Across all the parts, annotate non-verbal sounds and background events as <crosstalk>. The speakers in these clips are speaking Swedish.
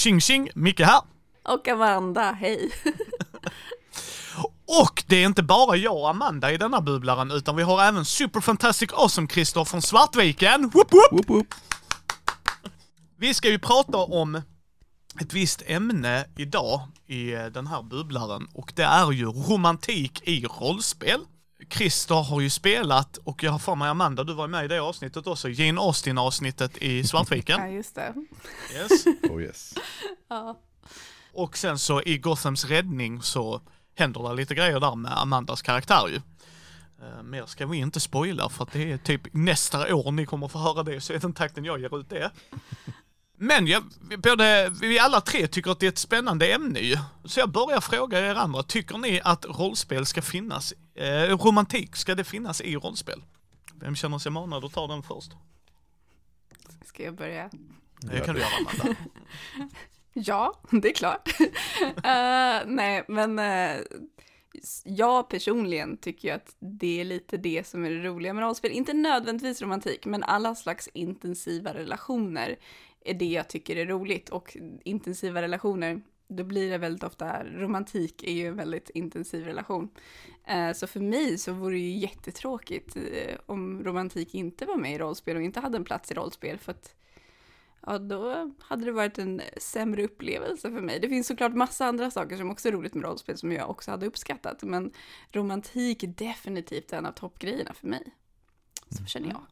Tjing tjing, Micke här. Och Amanda, hej. <laughs> Och det är inte bara jag och Amanda i denna bubblaren, utan vi har även Super Fantastic Awesome Christer från Svartviken. Woop woop! Woop, woop. Vi ska ju prata om ett visst ämne idag i den här bubblaren och det är ju romantik i rollspel. Christer har ju spelat och jag har för mig Amanda, du var med i det avsnittet också, Jane Austen avsnittet i <laughs> Svartviken. Ja, just det. Yes. Oh yes. Ja. Och sen så i Gothams räddning så händer det lite grejer där med Amandas karaktär ju. Uh, mer ska vi inte spoila för att det är typ nästa år ni kommer få höra det så i den takten jag ger ut det. Men ja, vi- både, vi alla tre tycker att det är ett spännande ämne ju. Så jag börjar fråga er andra, tycker ni att rollspel ska finnas, eh, romantik, ska det finnas i rollspel? Vem känner sig manad att ta den först? Ska jag börja? Det kan du göra Amanda. <laughs> Ja, det är klart. <laughs> Eh, nej, men uh, jag personligen tycker ju att det är lite det som är det roliga med rollspel. Inte nödvändigtvis romantik, men alla slags intensiva relationer är det jag tycker är roligt. Och intensiva relationer, då blir det väldigt ofta, romantik är ju en väldigt intensiv relation. Eh, så för mig så vore det ju jättetråkigt eh, om romantik inte var med i rollspel och inte hade en plats i rollspel. För att ja då hade det varit en sämre upplevelse för mig. Det finns såklart massa andra saker som också är roligt med rollspel som jag också hade uppskattat, men romantik är definitivt en av toppgrejerna för mig. Så känner jag.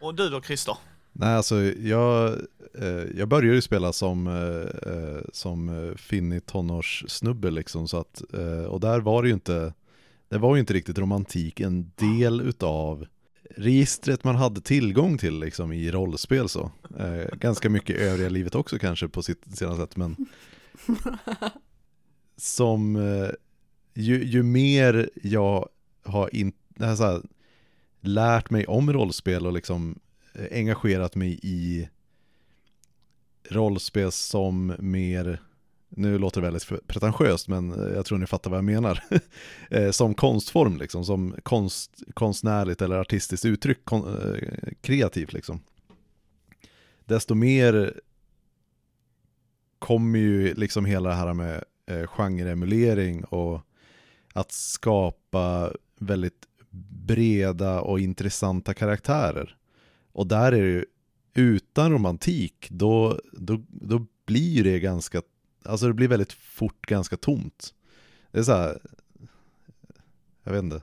Och du då Christer? Nej, alltså jag, eh, jag började ju spela som, eh, eh, som eh, finnig tonårssnubbe liksom, så att, eh, och där var det ju inte, det var ju inte riktigt romantik en del utav registret man hade tillgång till liksom i rollspel så. Eh, ganska mycket i övriga livet också kanske på sitt sina sätt, men <laughs> som eh, ju, ju mer jag har in, här så här, lärt mig om rollspel och liksom Eh, engagerat mig i rollspel som mer, nu låter det väldigt pretentiöst men eh, jag tror ni fattar vad jag menar, <laughs> eh, som konstform liksom, som konst, konstnärligt eller artistiskt uttryck, kon, kreativt liksom. Desto mer kommer ju liksom hela det här med eh, genreemulering och att skapa väldigt breda och intressanta karaktärer. Och där är det ju, utan romantik, då, då, då blir det ganska, alltså det blir väldigt fort ganska tomt. Det är så här, jag vet inte,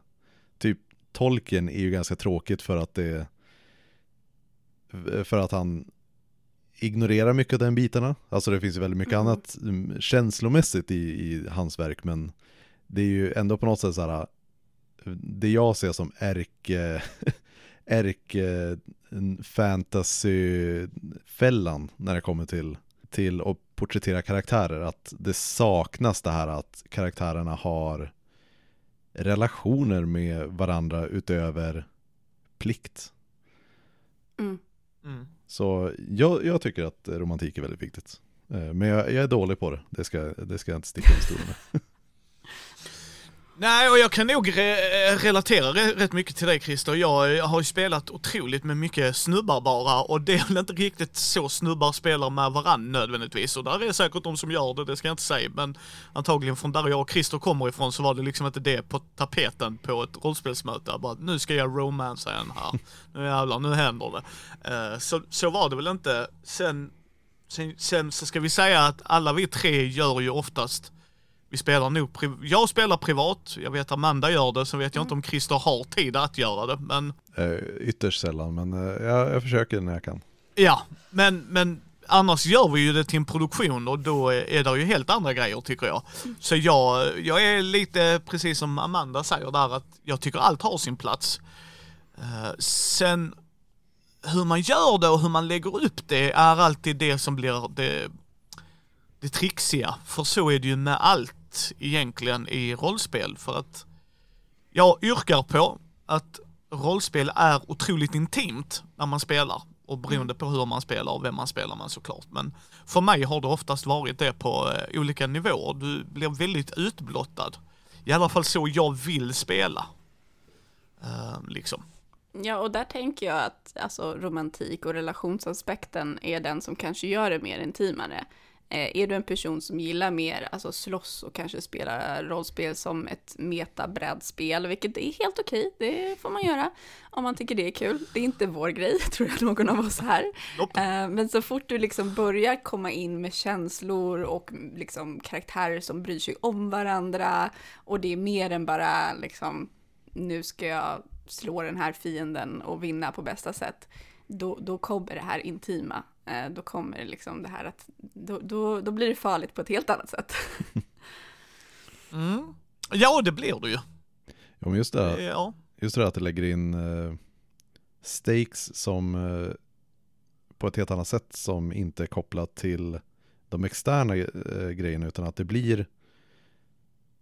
typ Tolkien är ju ganska tråkigt för att det, för att han ignorerar mycket av den bitarna. Alltså det finns ju väldigt mycket Mm. annat mm, känslomässigt i, i hans verk, men det är ju ändå på något sätt så här, det jag ser som ärke, <laughs> ärke fantasyfällan när det kommer till, till att porträttera karaktärer. Att det saknas det här att karaktärerna har relationer med varandra utöver plikt. Mm. Mm. Så jag, jag tycker att romantik är väldigt viktigt. Eh, Men jag, jag är dålig på det, det ska, det ska jag inte sticka under stolen med. <laughs> Nej, och jag kan nog re- relatera re- rätt mycket till dig Christer. Jag har ju spelat otroligt med mycket snubbar bara och det är väl inte riktigt så snubbar spelar med varann nödvändigtvis. Och där är säkert de som gör det, det ska jag inte säga. Men antagligen från där jag och Christer kommer ifrån så var det liksom inte det på tapeten på ett rollspelsmöte. Bara nu ska jag romansa en här. <laughs> Nu jävlar, nu händer det. Uh, så, så var det väl inte. Sen, sen, sen så ska vi säga att alla vi tre gör ju oftast vi spelar nog, pri- jag spelar privat, jag vet Amanda gör det, så vet jag inte om Christer har tid att göra det, men Eh, Ytterst sällan, men eh, jag, jag försöker när jag kan. ja, men, men annars gör vi ju det till en produktion och då är det ju helt andra grejer tycker jag. Så jag, jag är lite precis som Amanda säger där att jag tycker allt har sin plats. Eh, sen hur man gör det och hur man lägger upp det är alltid det som blir det, det trixiga. För så är det ju med allt egentligen i rollspel. För att jag yrkar på att rollspel är otroligt intimt när man spelar. Och beroende på hur man spelar och vem man spelar med såklart. Men för mig har det oftast varit det på eh, olika nivåer. Du blir väldigt utblottad. I alla fall så jag vill spela. Eh, liksom. Ja, och där tänker jag att alltså, romantik och relationsaspekten är den som kanske gör det mer intimare. Eh, är du en person som gillar mer alltså slåss och kanske spela rollspel som ett metabrädspel, vilket är helt okej, det får man göra om man tycker det är kul. Det är inte vår grej, <laughs> tror jag någon av oss här. Nope. Eh, men så fort du liksom börjar komma in med känslor och liksom karaktärer som bryr sig om varandra och det är mer än bara liksom nu ska jag slå den här fienden och vinna på bästa sätt, då, då kommer det här intima. Eh, då kommer det liksom det här att, då, då, då blir det farligt på ett helt annat sätt. <laughs> Mm. Ja, det blir det ju. Ja, men just det, Ja. just det att det lägger in eh, stakes som eh, på ett helt annat sätt som inte är kopplat till de externa eh, grejerna utan att det blir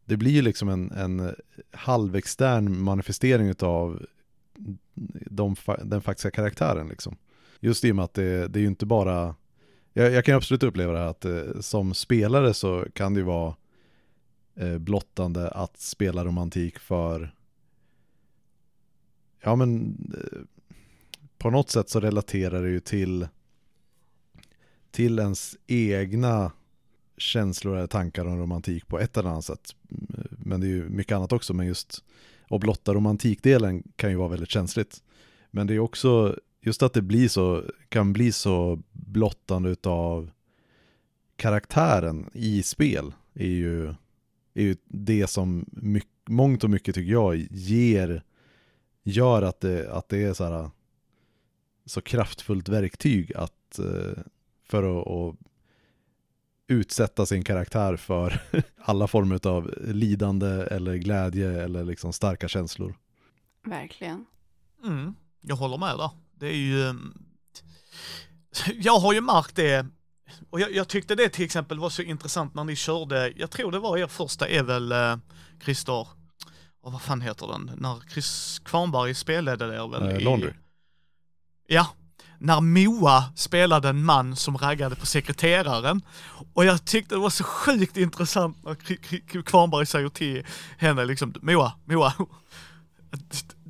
det blir liksom en, en halvextern manifestering utav de, den faktiska karaktären liksom. Just i och med att det, det är ju inte bara jag, jag kan absolut uppleva det här att eh, som spelare så kan det ju vara eh, blottande att spela romantik för ja men eh, på något sätt så relaterar det ju till till ens egna känslor eller tankar om romantik på ett eller annat sätt. Mm, men det är ju mycket annat också, men just att blotta romantikdelen kan ju vara väldigt känsligt. Men det är också just att det blir så, kan bli så blottande utav karaktären i spel är ju, är ju det som mycket, mångt och mycket tycker jag ger, gör att det, att det är så här så kraftfullt verktyg att eh, för att, att utsätta sin karaktär för <laughs> alla former av lidande eller glädje eller liksom starka känslor. Verkligen. Mm. Jag håller med där. Det är ju... Jag har ju märkt det, och jag, jag tyckte det till exempel var så intressant när ni körde, jag tror det var er första är väl eh, Christer, och vad fan heter den, när Chris Kvarnberg spelade det väl? I- Laundry. Ja, när Moa spelade en man som raggade på sekreteraren. Och jag tyckte det var så sjukt intressant när Kvarnberg säger till henne liksom, Moa, Moa,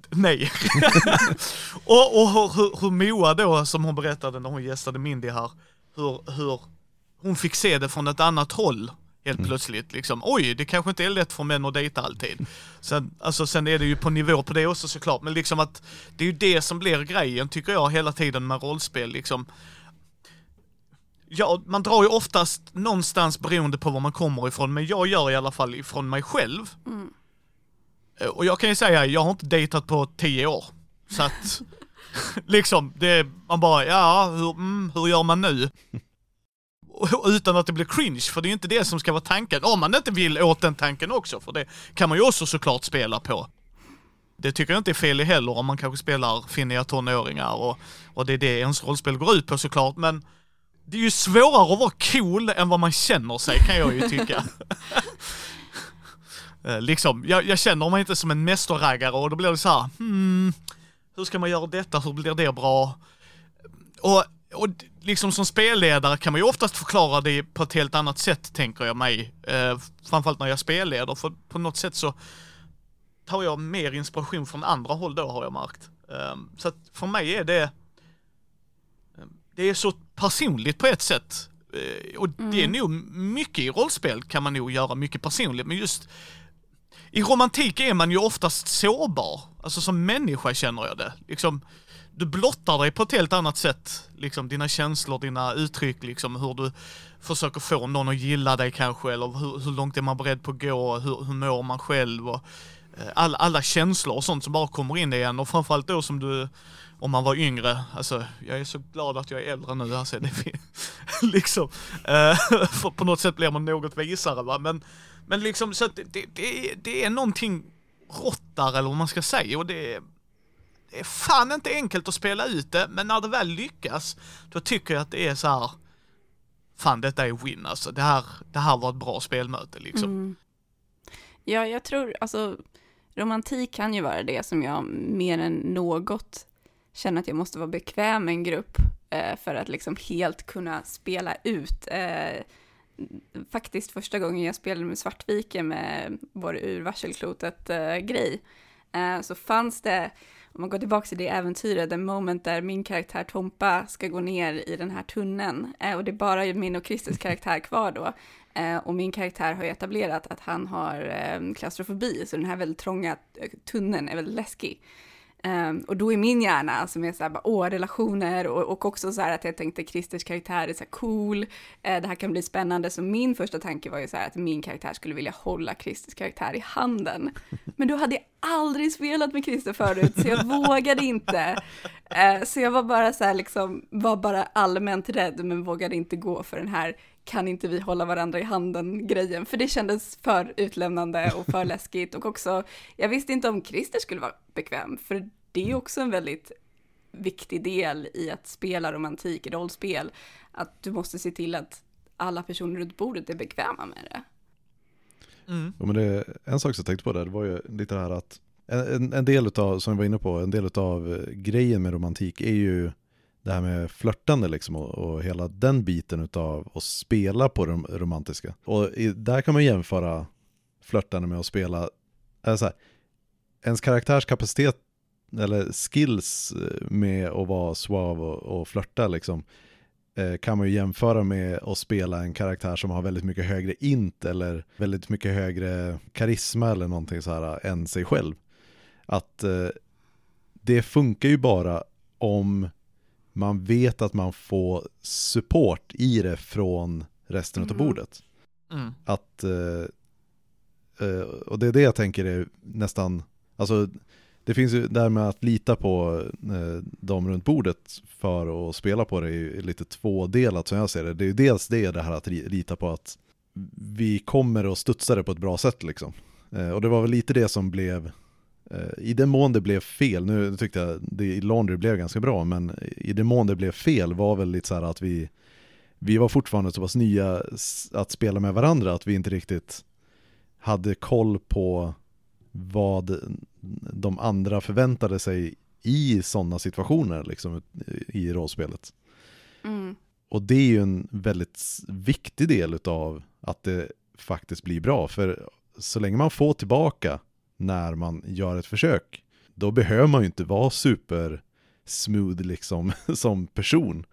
nej. <laughs> och och hur, hur, Moa då, som hon berättade när hon gästade Mindy här, hur, hur hon fick se det från ett annat håll helt plötsligt. Liksom, oj, det kanske inte är lätt för män att dejta alltid. Sen, alltså, sen är det ju på nivå på det också såklart, men liksom att det är ju det som blir grejen tycker jag hela tiden med rollspel. Liksom. Ja, man drar ju oftast någonstans beroende på var man kommer ifrån, men jag gör i alla fall ifrån mig själv. Eh, och jag kan ju säga, jag har inte dejtat på tio år. Så att, <laughs> liksom, det, man bara, ja, hur, mm, hur gör man nu? <laughs> Utan att det blir cringe, för det är ju inte det som ska vara tanken. Om man inte vill åt den tanken också, för det kan man ju också såklart spela på. Det tycker jag inte är fel i heller om man kanske spelar finniga tonåringar och, och det är det ens rollspel går ut på såklart, men det är ju svårare att vara cool än vad man känner sig kan jag ju tycka. <laughs> Eh, liksom, jag, jag känner mig inte som en mästerraggare och då blir det så här, hmm, hur ska man göra detta, hur blir det bra? Och, och liksom som spelledare kan man ju oftast förklara det på ett helt annat sätt, tänker jag mig. Eh, framförallt när jag spelleder, för på något sätt så tar jag mer inspiration från andra håll då, har jag märkt. Eh, så att för mig är det, det är så personligt på ett sätt. Eh, och det är nog mycket i rollspel kan man nog göra mycket personligt, men just i romantik är man ju oftast sårbar. Alltså som människa känner jag det. Liksom, du blottar dig på ett helt annat sätt. Liksom dina känslor, dina uttryck, liksom hur du försöker få någon att gilla dig kanske, eller hur, hur långt är man beredd på att gå, hur, hur mår man själv och eh, all, alla, känslor och sånt som bara kommer in igen och framförallt då som du, om man var yngre, alltså jag är så glad att jag är äldre nu, alltså det <laughs> liksom, eh, <laughs> för på något sätt blir man något visare va, men, men liksom så att det, det, det, är, det är någonting rått där eller vad man ska säga och det är, det är fan inte enkelt att spela ut det, men när det väl lyckas, då tycker jag att det är så här. Fan detta är win alltså, det här, det här var ett bra spelmöte liksom. Mm. Ja, jag tror, alltså, romantik kan ju vara det som jag mer än något känner att jag måste vara bekväm med en grupp eh, för att liksom helt kunna spela ut. Eh, faktiskt första gången jag spelade med Svartviken med vår ur varselklotet-grej, eh, eh, så fanns det, om man går tillbaka till det äventyret, en moment där min karaktär Tompa ska gå ner i den här tunneln, eh, och det är bara min och Christers karaktär kvar då, eh, och min karaktär har ju etablerat att han har eh, klaustrofobi, så den här väldigt trånga eh, tunneln är väldigt läskig. Um, och då är min hjärna alltså, som är så här, bara, åh, relationer och, och också så här att jag tänkte Christers karaktär är så här cool, uh, det här kan bli spännande. Så min första tanke var ju så här att min karaktär skulle vilja hålla Christers karaktär i handen. Men då hade jag aldrig spelat med Christer förut, så jag vågade inte. Uh, så jag var bara så här liksom, var bara allmänt rädd, men vågade inte gå för den här kan inte vi hålla varandra i handen grejen, för det kändes för utlämnande och för <laughs> läskigt och också, jag visste inte om Christer skulle vara bekväm, för det är också en väldigt viktig del i att spela romantik i rollspel, att du måste se till att alla personer runt bordet är bekväma med det. Mm. Ja, men det, en sak som jag tänkte på där, det var ju lite det här att en, en del av, som jag var inne på, en del av eh, grejen med romantik är ju det här med flörtande liksom och, och hela den biten av att spela på det romantiska. Och i, där kan man jämföra flörtande med att spela, alltså här, ens karaktärs kapacitet eller skills eh, med att vara suave och, och flörta liksom eh, kan man ju jämföra med att spela en karaktär som har väldigt mycket högre int eller väldigt mycket högre karisma eller någonting så här eh, än sig själv. Att eh, det funkar ju bara om man vet att man får support i det från resten mm. av bordet. Mm. Att, uh, uh, och det är det jag tänker är nästan, alltså det finns ju det här med att lita på uh, dem runt bordet för att spela på det är lite tvådelat som jag ser det. Det är ju dels det, det här att lita på att vi kommer att studsa det på ett bra sätt liksom. och det var väl lite det som blev Eh, I den mån det blev fel, nu tyckte jag det i Laundry blev ganska bra, men i den mån det blev fel var väl lite så här att vi vi var fortfarande så pass nya att spela med varandra att vi inte riktigt hade koll på vad de andra förväntade sig i sådana situationer liksom, i rollspelet. Mm. Och det är ju en väldigt viktig del av att det faktiskt blir bra, för så länge man får tillbaka när man gör ett försök. Då behöver man ju inte vara super smooth liksom <laughs> som person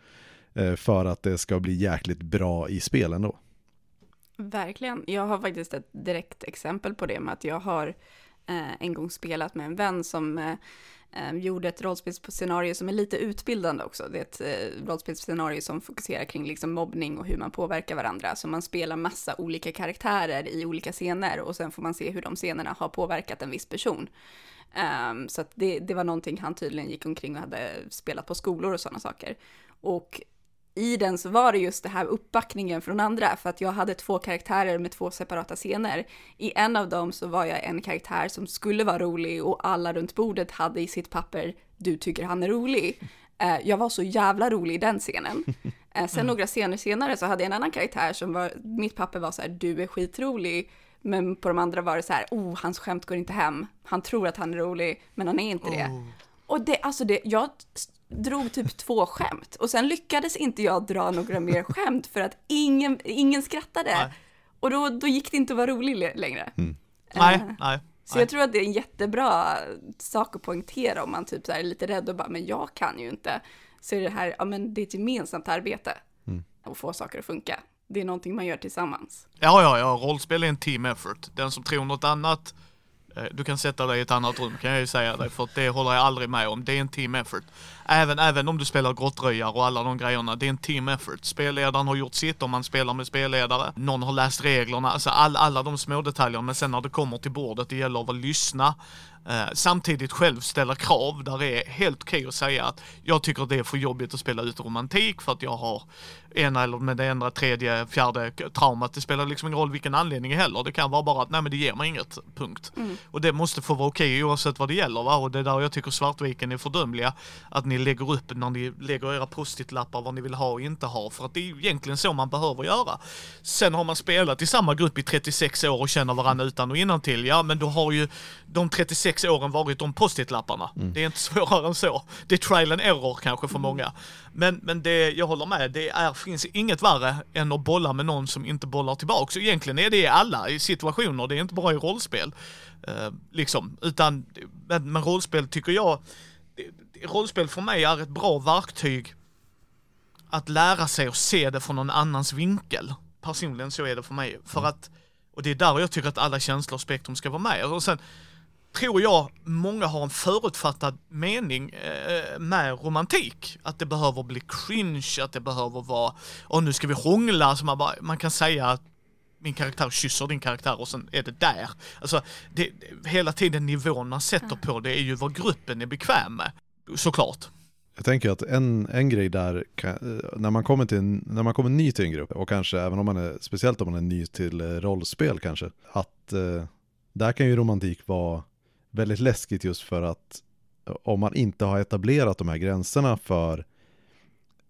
eh, för att det ska bli jäkligt bra i spelen då. Verkligen. Jag har faktiskt ett direkt exempel på det med att jag har eh, en gång spelat med en vän som eh, Ehm, gjorde ett rollspelsscenario som är lite utbildande också. Det är ett eh, rollspelsscenario som fokuserar kring liksom mobbning och hur man påverkar varandra. Så man spelar massa olika karaktärer i olika scener och sen får man se hur de scenerna har påverkat en viss person. Um, så det, det var någonting han tydligen gick omkring och hade spelat på skolor och sådana saker. Och i den så var det just det här uppbackningen från andra, för att jag hade två karaktärer med två separata scener. I en av dem så var jag en karaktär som skulle vara rolig och alla runt bordet hade i sitt papper du tycker han är rolig. Eh, jag var så jävla rolig i den scenen. <laughs> Eh, sen några scener senare så hade jag en annan karaktär som var, mitt papper var så här, du är skitrolig. Men på de andra var det så här, oh, hans skämt går inte hem. Han tror att han är rolig, men han är inte det. Oh. Och det, alltså det, jag drog typ två skämt och sen lyckades inte jag dra några mer <laughs> skämt för att ingen, ingen skrattade. Nej. Och då, då gick det inte att vara rolig längre. Mm. Nej, uh, nej. Så jag tror att det är en jättebra sak att poängtera om man typ så är lite rädd och bara, men jag kan ju inte. Så är det här, ja men det är ett gemensamt arbete mm. att få saker att funka. Det är någonting man gör tillsammans. Ja, ja, ja, rollspel är en team effort. Den som tror något annat Eh, du kan sätta dig i ett annat rum kan jag ju säga dig för det håller jag aldrig med om. Det är en team effort. Även, även om du spelar grottröjare och alla de grejerna, det är en team effort. Spelledaren har gjort sitt om man spelar med spelledare. Någon har läst reglerna, alltså all, alla de små detaljerna. Men sen när det kommer till bordet, det gäller att lyssna. Eh, samtidigt själv ställa krav där det är helt okej okay att säga att jag tycker det är för jobbigt att spela ut romantik för att jag har ena eller med det ena, tredje, fjärde traumat. Det spelar liksom ingen roll vilken anledning heller. Det kan vara bara att nej men det ger mig inget, punkt. Mm. Och det måste få vara okej okay, oavsett vad det gäller va? Och det är där jag tycker Svartviken är fördömliga. Att ni lägger upp när ni lägger era post-it-lappar vad ni vill ha och inte ha. För att det är egentligen så man behöver göra. Sen har man spelat i samma grupp i 36 år och känner varandra utan och innan till. Ja men då har ju de 36 åren varit de post-it-lapparna. Mm. Det är inte <laughs> svårare än så. Det är trial and error kanske för mm. många. Men, men det, jag håller med, det är, finns inget värre än att bolla med någon som inte bollar tillbaka. Så egentligen är det i alla situationer, det är inte bara i rollspel. Uh, liksom, utan, men, men rollspel tycker jag, rollspel för mig är ett bra verktyg att lära sig att se det från någon annans vinkel. Personligen så är det för mig. För att, och det är där jag tycker att alla känslor och spektrum ska vara med. Och sen tror jag många har en förutfattad mening eh, med romantik. Att det behöver bli cringe, att det behöver vara, och nu ska vi hångla, så man, bara, man kan säga att min karaktär kysser din karaktär och sen är det där. Alltså, det, hela tiden nivån man sätter på det är ju vad gruppen är bekväm med. Såklart. Jag tänker att en, en grej där, kan, när, man kommer till en, när man kommer ny till en grupp och kanske även om man är, speciellt om man är ny till eh, rollspel kanske, att eh, där kan ju romantik vara väldigt läskigt just för att om man inte har etablerat de här gränserna för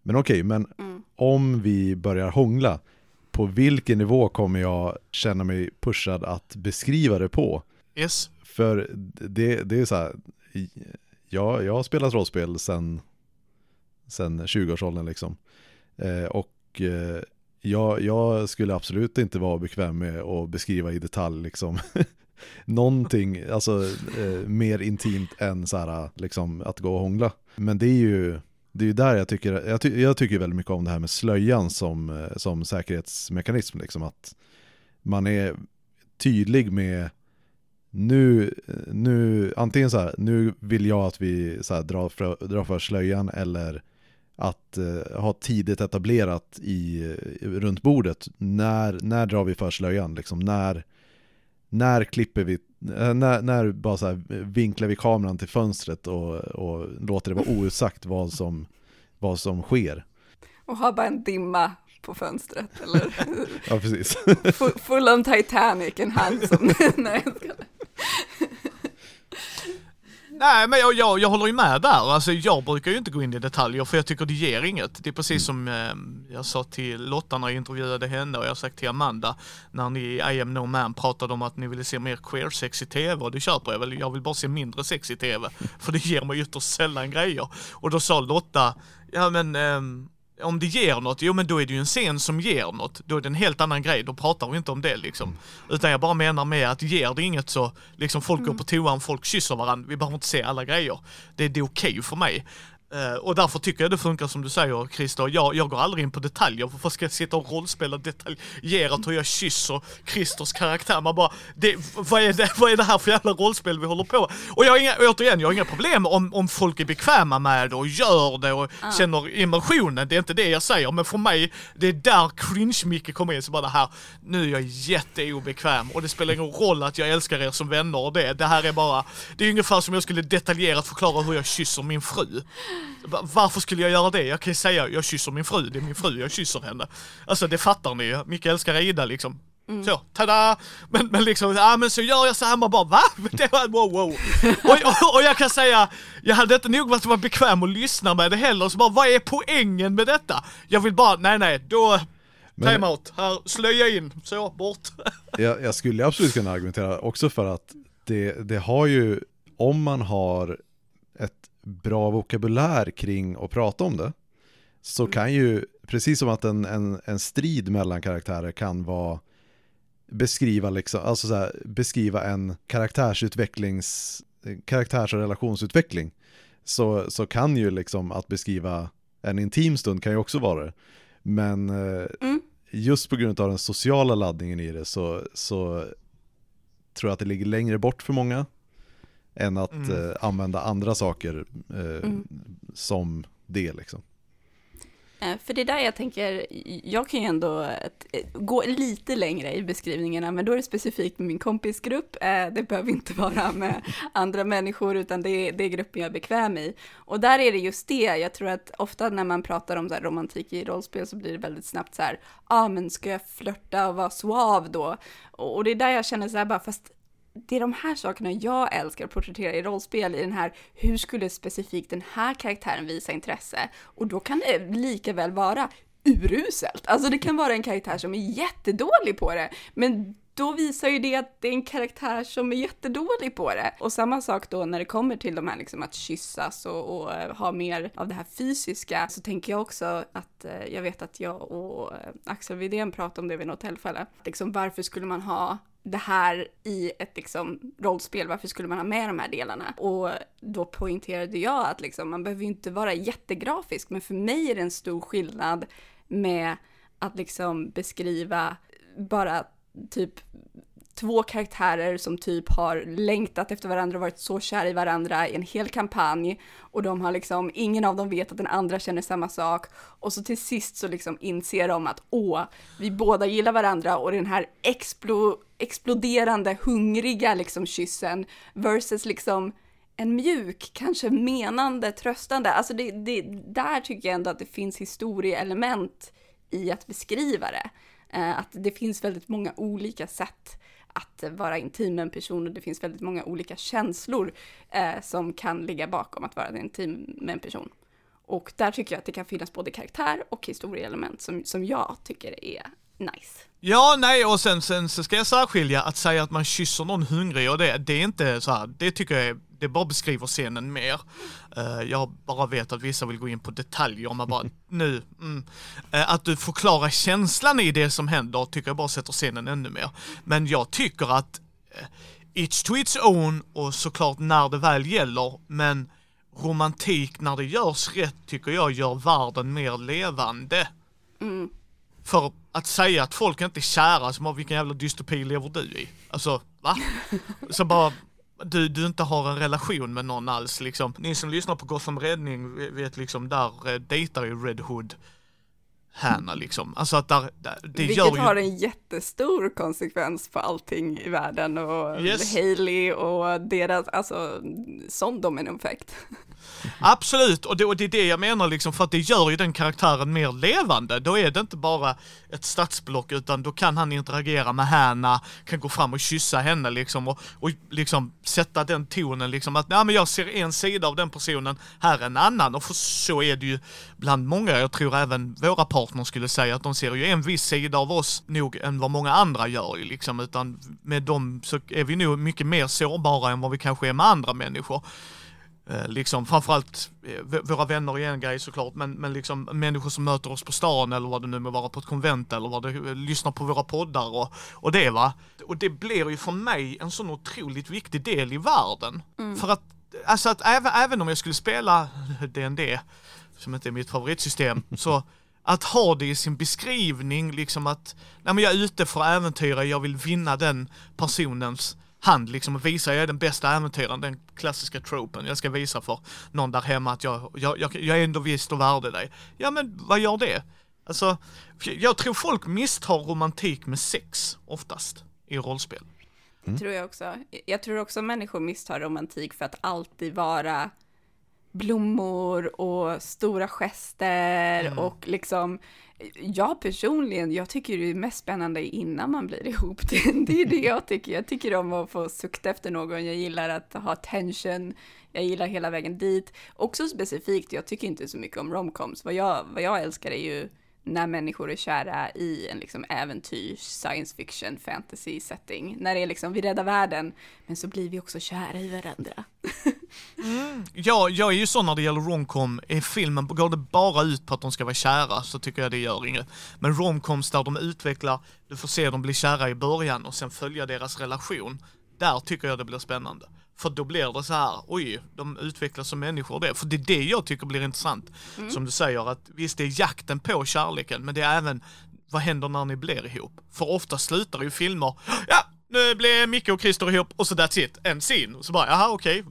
men okej, okay, men mm. om vi börjar hångla, på vilken nivå kommer jag känna mig pushad att beskriva det på? Yes. För det, det är så här, jag, jag har spelat rollspel sedan sen 20-årsåldern liksom. Eh, och eh, jag, jag, skulle absolut inte vara bekväm med att beskriva i detalj liksom <laughs> någonting, alltså eh, mer intimt än så här, liksom att gå och hångla. Men det är ju, det är ju där jag tycker, jag, ty, jag tycker väldigt mycket om det här med slöjan som, eh, som säkerhetsmekanism, liksom att man är tydlig med nu, nu, antingen så här, nu vill jag att vi så här, drar, för, drar för slöjan eller att uh, ha tidigt etablerat i, runt bordet, när, när drar vi för slöjan, liksom, när, när klipper vi, äh, när, när bara så här, vinklar vi kameran till fönstret och, och låter det vara <laughs> outsagt vad som, vad som sker. Och ha bara en dimma på fönstret eller? <laughs> ja, precis. <laughs> full on Titanic, en hand som, nej, Nej men jag, jag, jag håller ju med där. Alltså jag brukar ju inte gå in i detaljer för jag tycker det ger inget. Det är precis mm. som eh, jag sa till Lotta när jag intervjuade henne och jag har sagt till Amanda när ni i I am no man pratade om att ni ville se mer queer sex i tv och det köper jag väl. Jag vill bara se mindre sex i tv för det ger mig ytterst sällan grejer. Och då sa Lotta, ja men eh, om det ger något, jo men då är det ju en scen som ger något. Då är det en helt annan grej, då pratar vi inte om det liksom. Mm. Utan jag bara menar med att ger det inget så, liksom folk mm. går på toan, folk kysser varandra, vi behöver inte se alla grejer. Det, det är okej okay för mig. Uh, och därför tycker jag det funkar som du säger Christer. Jag, jag går aldrig in på detaljer. Varför ska jag sitta och rollspela detaljerat hur jag kysser Christers karaktär? Man bara, det, vad, är det, vad är det här för jävla rollspel vi håller på Och jag har inga, återigen, jag har inga problem om, om folk är bekväma med det och gör det och uh. känner emotionen. Det är inte det jag säger. Men för mig, det är där cringe-Micke kommer in. Så bara det här, nu är jag jätteobekväm och det spelar ingen roll att jag älskar er som vänner och det. Det här är bara, det är ungefär som jag skulle detaljerat förklara hur jag kysser min fru. Varför skulle jag göra det? Jag kan ju säga jag kysser min fru, det är min fru, jag kysser henne. Alltså det fattar ni ju. Micke älskar Ida liksom. Mm. Så, tada! Men, men liksom, ja men så gör jag så här, man bara va? <laughs> Det var, wow, wow. och, och, och, jag kan säga, jag hade inte nog varit bekväm att lyssna med det heller, så bara vad är poängen med detta? Jag vill bara, nej nej, då, time out, här, slöja in, så, bort. <laughs> jag, jag skulle absolut kunna argumentera också för att det, det har ju, om man har bra vokabulär kring att prata om det så mm. kan ju, precis som att en, en, en strid mellan karaktärer kan vara beskriva, liksom, alltså så här, beskriva en karaktärsutvecklings karaktärs och relationsutveckling så, så kan ju liksom att beskriva en intim stund kan ju också vara det. Men eh, mm. just på grund av den sociala laddningen i det så, så tror jag att det ligger längre bort för många än att mm. eh, använda andra saker eh, mm. som det liksom. Eh, för det är där jag tänker, jag kan ju ändå gå lite längre i beskrivningarna, men då är det specifikt med min kompisgrupp. Eh, det behöver inte vara med andra människor, utan det är, det är gruppen jag är bekväm i. Och där är det just det, jag tror att ofta när man pratar om så romantik i rollspel så blir det väldigt snabbt så här, ja ah, men ska jag flörta och vara suav då? Och det är där jag känner så här bara, fast det är de här sakerna jag älskar att porträttera i rollspel, i den här, hur skulle specifikt den här karaktären visa intresse? Och då kan det lika väl vara uruselt. Alltså det kan vara en karaktär som är jättedålig på det, men då visar ju det att det är en karaktär som är jättedålig på det. Och samma sak då när det kommer till de här liksom att kyssas och, och eh, ha mer av det här fysiska så tänker jag också att eh, jag vet att jag och eh, Axel Widén pratade om det vid något tillfälle. Liksom varför skulle man ha det här i ett liksom rollspel, varför skulle man ha med de här delarna? Och då poängterade jag att liksom, man behöver ju inte vara jättegrafisk, men för mig är det en stor skillnad med att liksom beskriva bara typ två karaktärer som typ har längtat efter varandra och varit så kära i varandra i en hel kampanj och de har liksom, ingen av dem vet att den andra känner samma sak och så till sist så liksom inser de att åh, vi båda gillar varandra och den här explo, exploderande, hungriga liksom kyssen versus liksom en mjuk, kanske menande, tröstande, alltså det, det, där tycker jag ändå att det finns historieelement i att beskriva det. Eh, att det finns väldigt många olika sätt att vara intim med en person och det finns väldigt många olika känslor eh, som kan ligga bakom att vara intim med en person. Och där tycker jag att det kan finnas både karaktär och historieelement som, som jag tycker är nice. Ja, nej, och sen, sen så ska jag särskilja att säga att man kysser någon hungrig och det, det är inte så här, det tycker jag är, det bara beskriver scenen mer. Uh, jag bara vet att vissa vill gå in på detaljer, man bara <laughs> nu, mm. uh, att du förklarar känslan i det som händer tycker jag bara sätter scenen ännu mer. Men jag tycker att uh, It's to its own och såklart när det väl gäller, men romantik när det görs rätt tycker jag gör världen mer levande. Mm. För att säga att folk inte är kära, som har vilken jävla dystopi lever du i? Alltså, va? Så bara, du, du inte har en relation med någon alls liksom. Ni som lyssnar på Gotham Räddning vet liksom, där eh, dejtar ju Red Hood Hanna liksom. Alltså att där, där det Vilket gör ju... har en jättestor konsekvens på allting i världen och Yes. Hailey och deras, alltså sån dominoeffekt. Absolut, och det, och det är det jag menar liksom, för att det gör ju den karaktären mer levande. Då är det inte bara ett stadsblock, utan då kan han interagera med Hanna, kan gå fram och kyssa henne liksom, och, och liksom sätta den tonen liksom, att nej men jag ser en sida av den personen, här är en annan. Och för så är det ju bland många, jag tror även våra partners skulle säga att de ser ju en viss sida av oss nog än vad många andra gör ju liksom, utan med dem så är vi nog mycket mer sårbara än vad vi kanske är med andra människor. Eh, liksom framförallt eh, våra vänner är en grej såklart, men, men liksom människor som möter oss på stan eller vad det nu må vara på ett konvent eller vad det eh, lyssnar på våra poddar och, och det va. Och det blir ju för mig en sån otroligt viktig del i världen. För att, alltså att även, även om jag skulle spela D&D som inte är mitt favoritsystem, <laughs> så att ha det i sin beskrivning, liksom att nej men jag är ute för att äventyra, jag vill vinna den personens hand liksom och visa jag är den bästa äventyraren, den klassiska tropen. Jag ska visa för någon där hemma att jag, jag, jag, jag är ändå visst och värde dig. Ja men vad gör det? Alltså, jag tror folk misstar romantik med sex oftast i rollspel. Mm. Tror jag också. Jag tror också människor misstar romantik för att alltid vara blommor och stora gester och liksom jag personligen, jag tycker det är mest spännande innan man blir ihop. <laughs> Det, det är det jag tycker. Jag tycker om att få sukta efter någon. Jag gillar att ha tension. Jag gillar hela vägen dit. Också specifikt, jag tycker inte så mycket om romcoms. Vad jag, vad jag älskar är ju när människor är kära i en liksom äventyrs, science fiction, fantasy setting. När det är liksom, vi räddar världen, men så blir vi också kära i varandra. <laughs> Mm. Ja, jag är ju sån när det gäller romcom, i filmen, går det bara ut på att de ska vara kära så tycker jag det gör inget. Men romcoms där de utvecklar, du får se dem bli kära i början och sen följa deras relation, där tycker jag det blir spännande. För då blir det så här, oj, de utvecklas som människor det. För det är det jag tycker blir intressant. Som du säger, att visst det är jakten på kärleken, men det är även vad händer när ni blir ihop? För ofta slutar ju filmer, ja, nu blev Micke och Christer ihop och så that's it, en scene. Och så bara, jaha okej,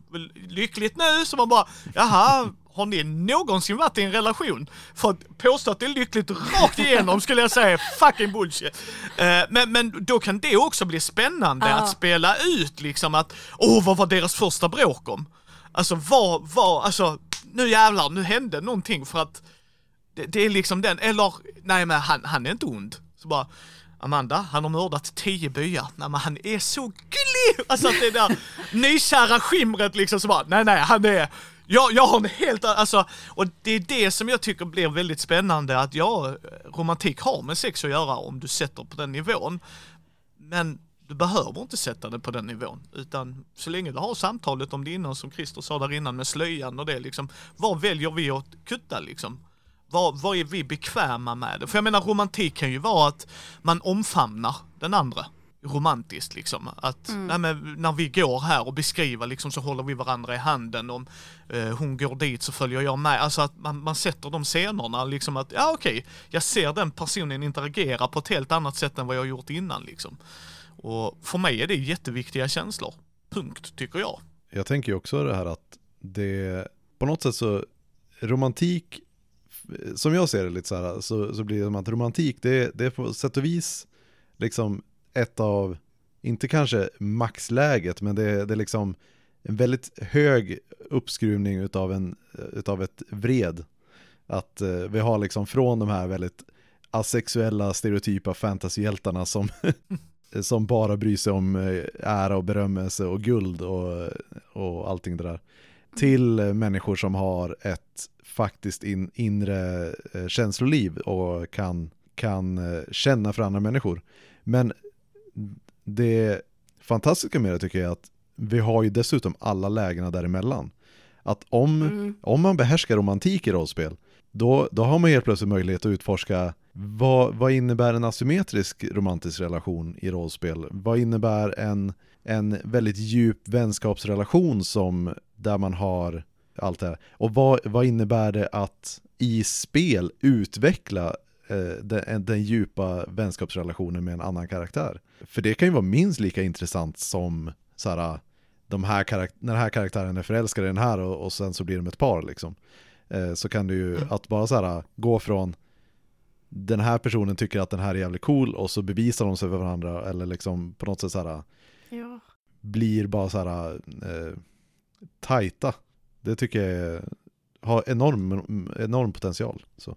lyckligt nu, så man bara, jaha, har ni någonsin varit i en relation? För att påstå att det är lyckligt rakt igenom skulle jag säga, fucking bullshit. Eh, men, men då kan det också bli spännande Ja. att spela ut liksom att, åh vad var deras första bråk om? Alltså vad var, alltså nu jävlar, nu hände någonting för att det, det är liksom den, eller nej men han, han är inte ond. Så bara, Amanda, han har mördat tio byar. Nej men han är så gullig! Alltså att det där nykära skimret liksom så bara, nej nej han är, jag, jag har en helt annan- alltså, och det är det som jag tycker blir väldigt spännande att ja, romantik har med sex att göra om du sätter på den nivån. Men du behöver inte sätta det på den nivån, utan så länge du har samtalet om det innan, som Christer sa där innan med slöjan och det liksom, vad väljer vi att kutta liksom? Vad, vad är vi bekväma med? För jag menar romantik kan ju vara att man omfamnar den andra romantiskt liksom. Att Mm. nej, men när vi går här och beskriver liksom så håller vi varandra i handen. Om eh, hon går dit så följer jag med. Alltså att man, man sätter de scenerna liksom att ja okej, jag ser den personen interagera på ett helt annat sätt än vad jag har gjort innan liksom. Och för mig är det jätteviktiga känslor. Punkt, tycker jag. Jag tänker ju också det här att det, på något sätt så, romantik, som jag ser det lite så här, så, så blir det som att romantik, det, det är på sätt och vis liksom ett av, inte kanske maxläget, men det, det är liksom en väldigt hög uppskruvning utav, en, utav ett vred. Att eh, vi har liksom från de här väldigt asexuella stereotypa fantasyhjältarna som, <laughs> som bara bryr sig om eh, ära och berömmelse och guld och, och allting det där. Till eh, människor som har ett faktiskt in, inre eh, känsloliv och kan, kan känna för andra människor. Men det fantastiska med det tycker jag är att vi har ju dessutom alla lägena däremellan. Att om, Mm. om man behärskar romantik i rollspel, då, då har man helt plötsligt möjlighet att utforska vad, vad innebär en asymmetrisk romantisk relation i rollspel? Vad innebär en, en väldigt djup vänskapsrelation som, där man har allt det här? Och vad, vad innebär det att i spel utveckla den, den djupa vänskapsrelationen med en annan karaktär? För det kan ju vara minst lika intressant som så här, de här när den här karaktären är förälskad i den här och, och sen så blir de ett par liksom. Eh, så kan det ju, att bara så här gå från den här personen tycker att den här är jävligt cool och så bevisar de sig för varandra eller liksom på något sätt så här Ja. blir bara så här eh, tajta. Det tycker jag är, har enorm, enorm potential. Så.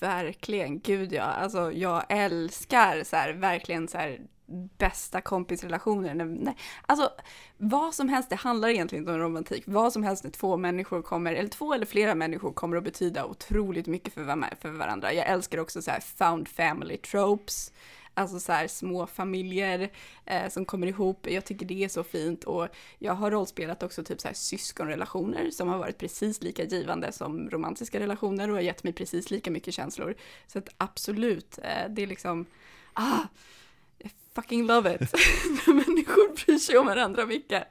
Verkligen, gud ja. Alltså jag älskar så här, verkligen så här bästa kompisrelationer. Nej, alltså vad som helst, det handlar egentligen inte om romantik. Vad som helst när två människor kommer, eller två eller flera människor kommer att betyda otroligt mycket för, var- för varandra. Jag älskar också så här found family tropes. Alltså så här små familjer eh, som kommer ihop. Jag tycker det är så fint och jag har rollspelat också typ så här syskonrelationer som har varit precis lika givande som romantiska relationer och har gett mig precis lika mycket känslor. Så att absolut, eh, det är liksom, ah, I fucking love it. <laughs> Bryr sig om varandra mycket.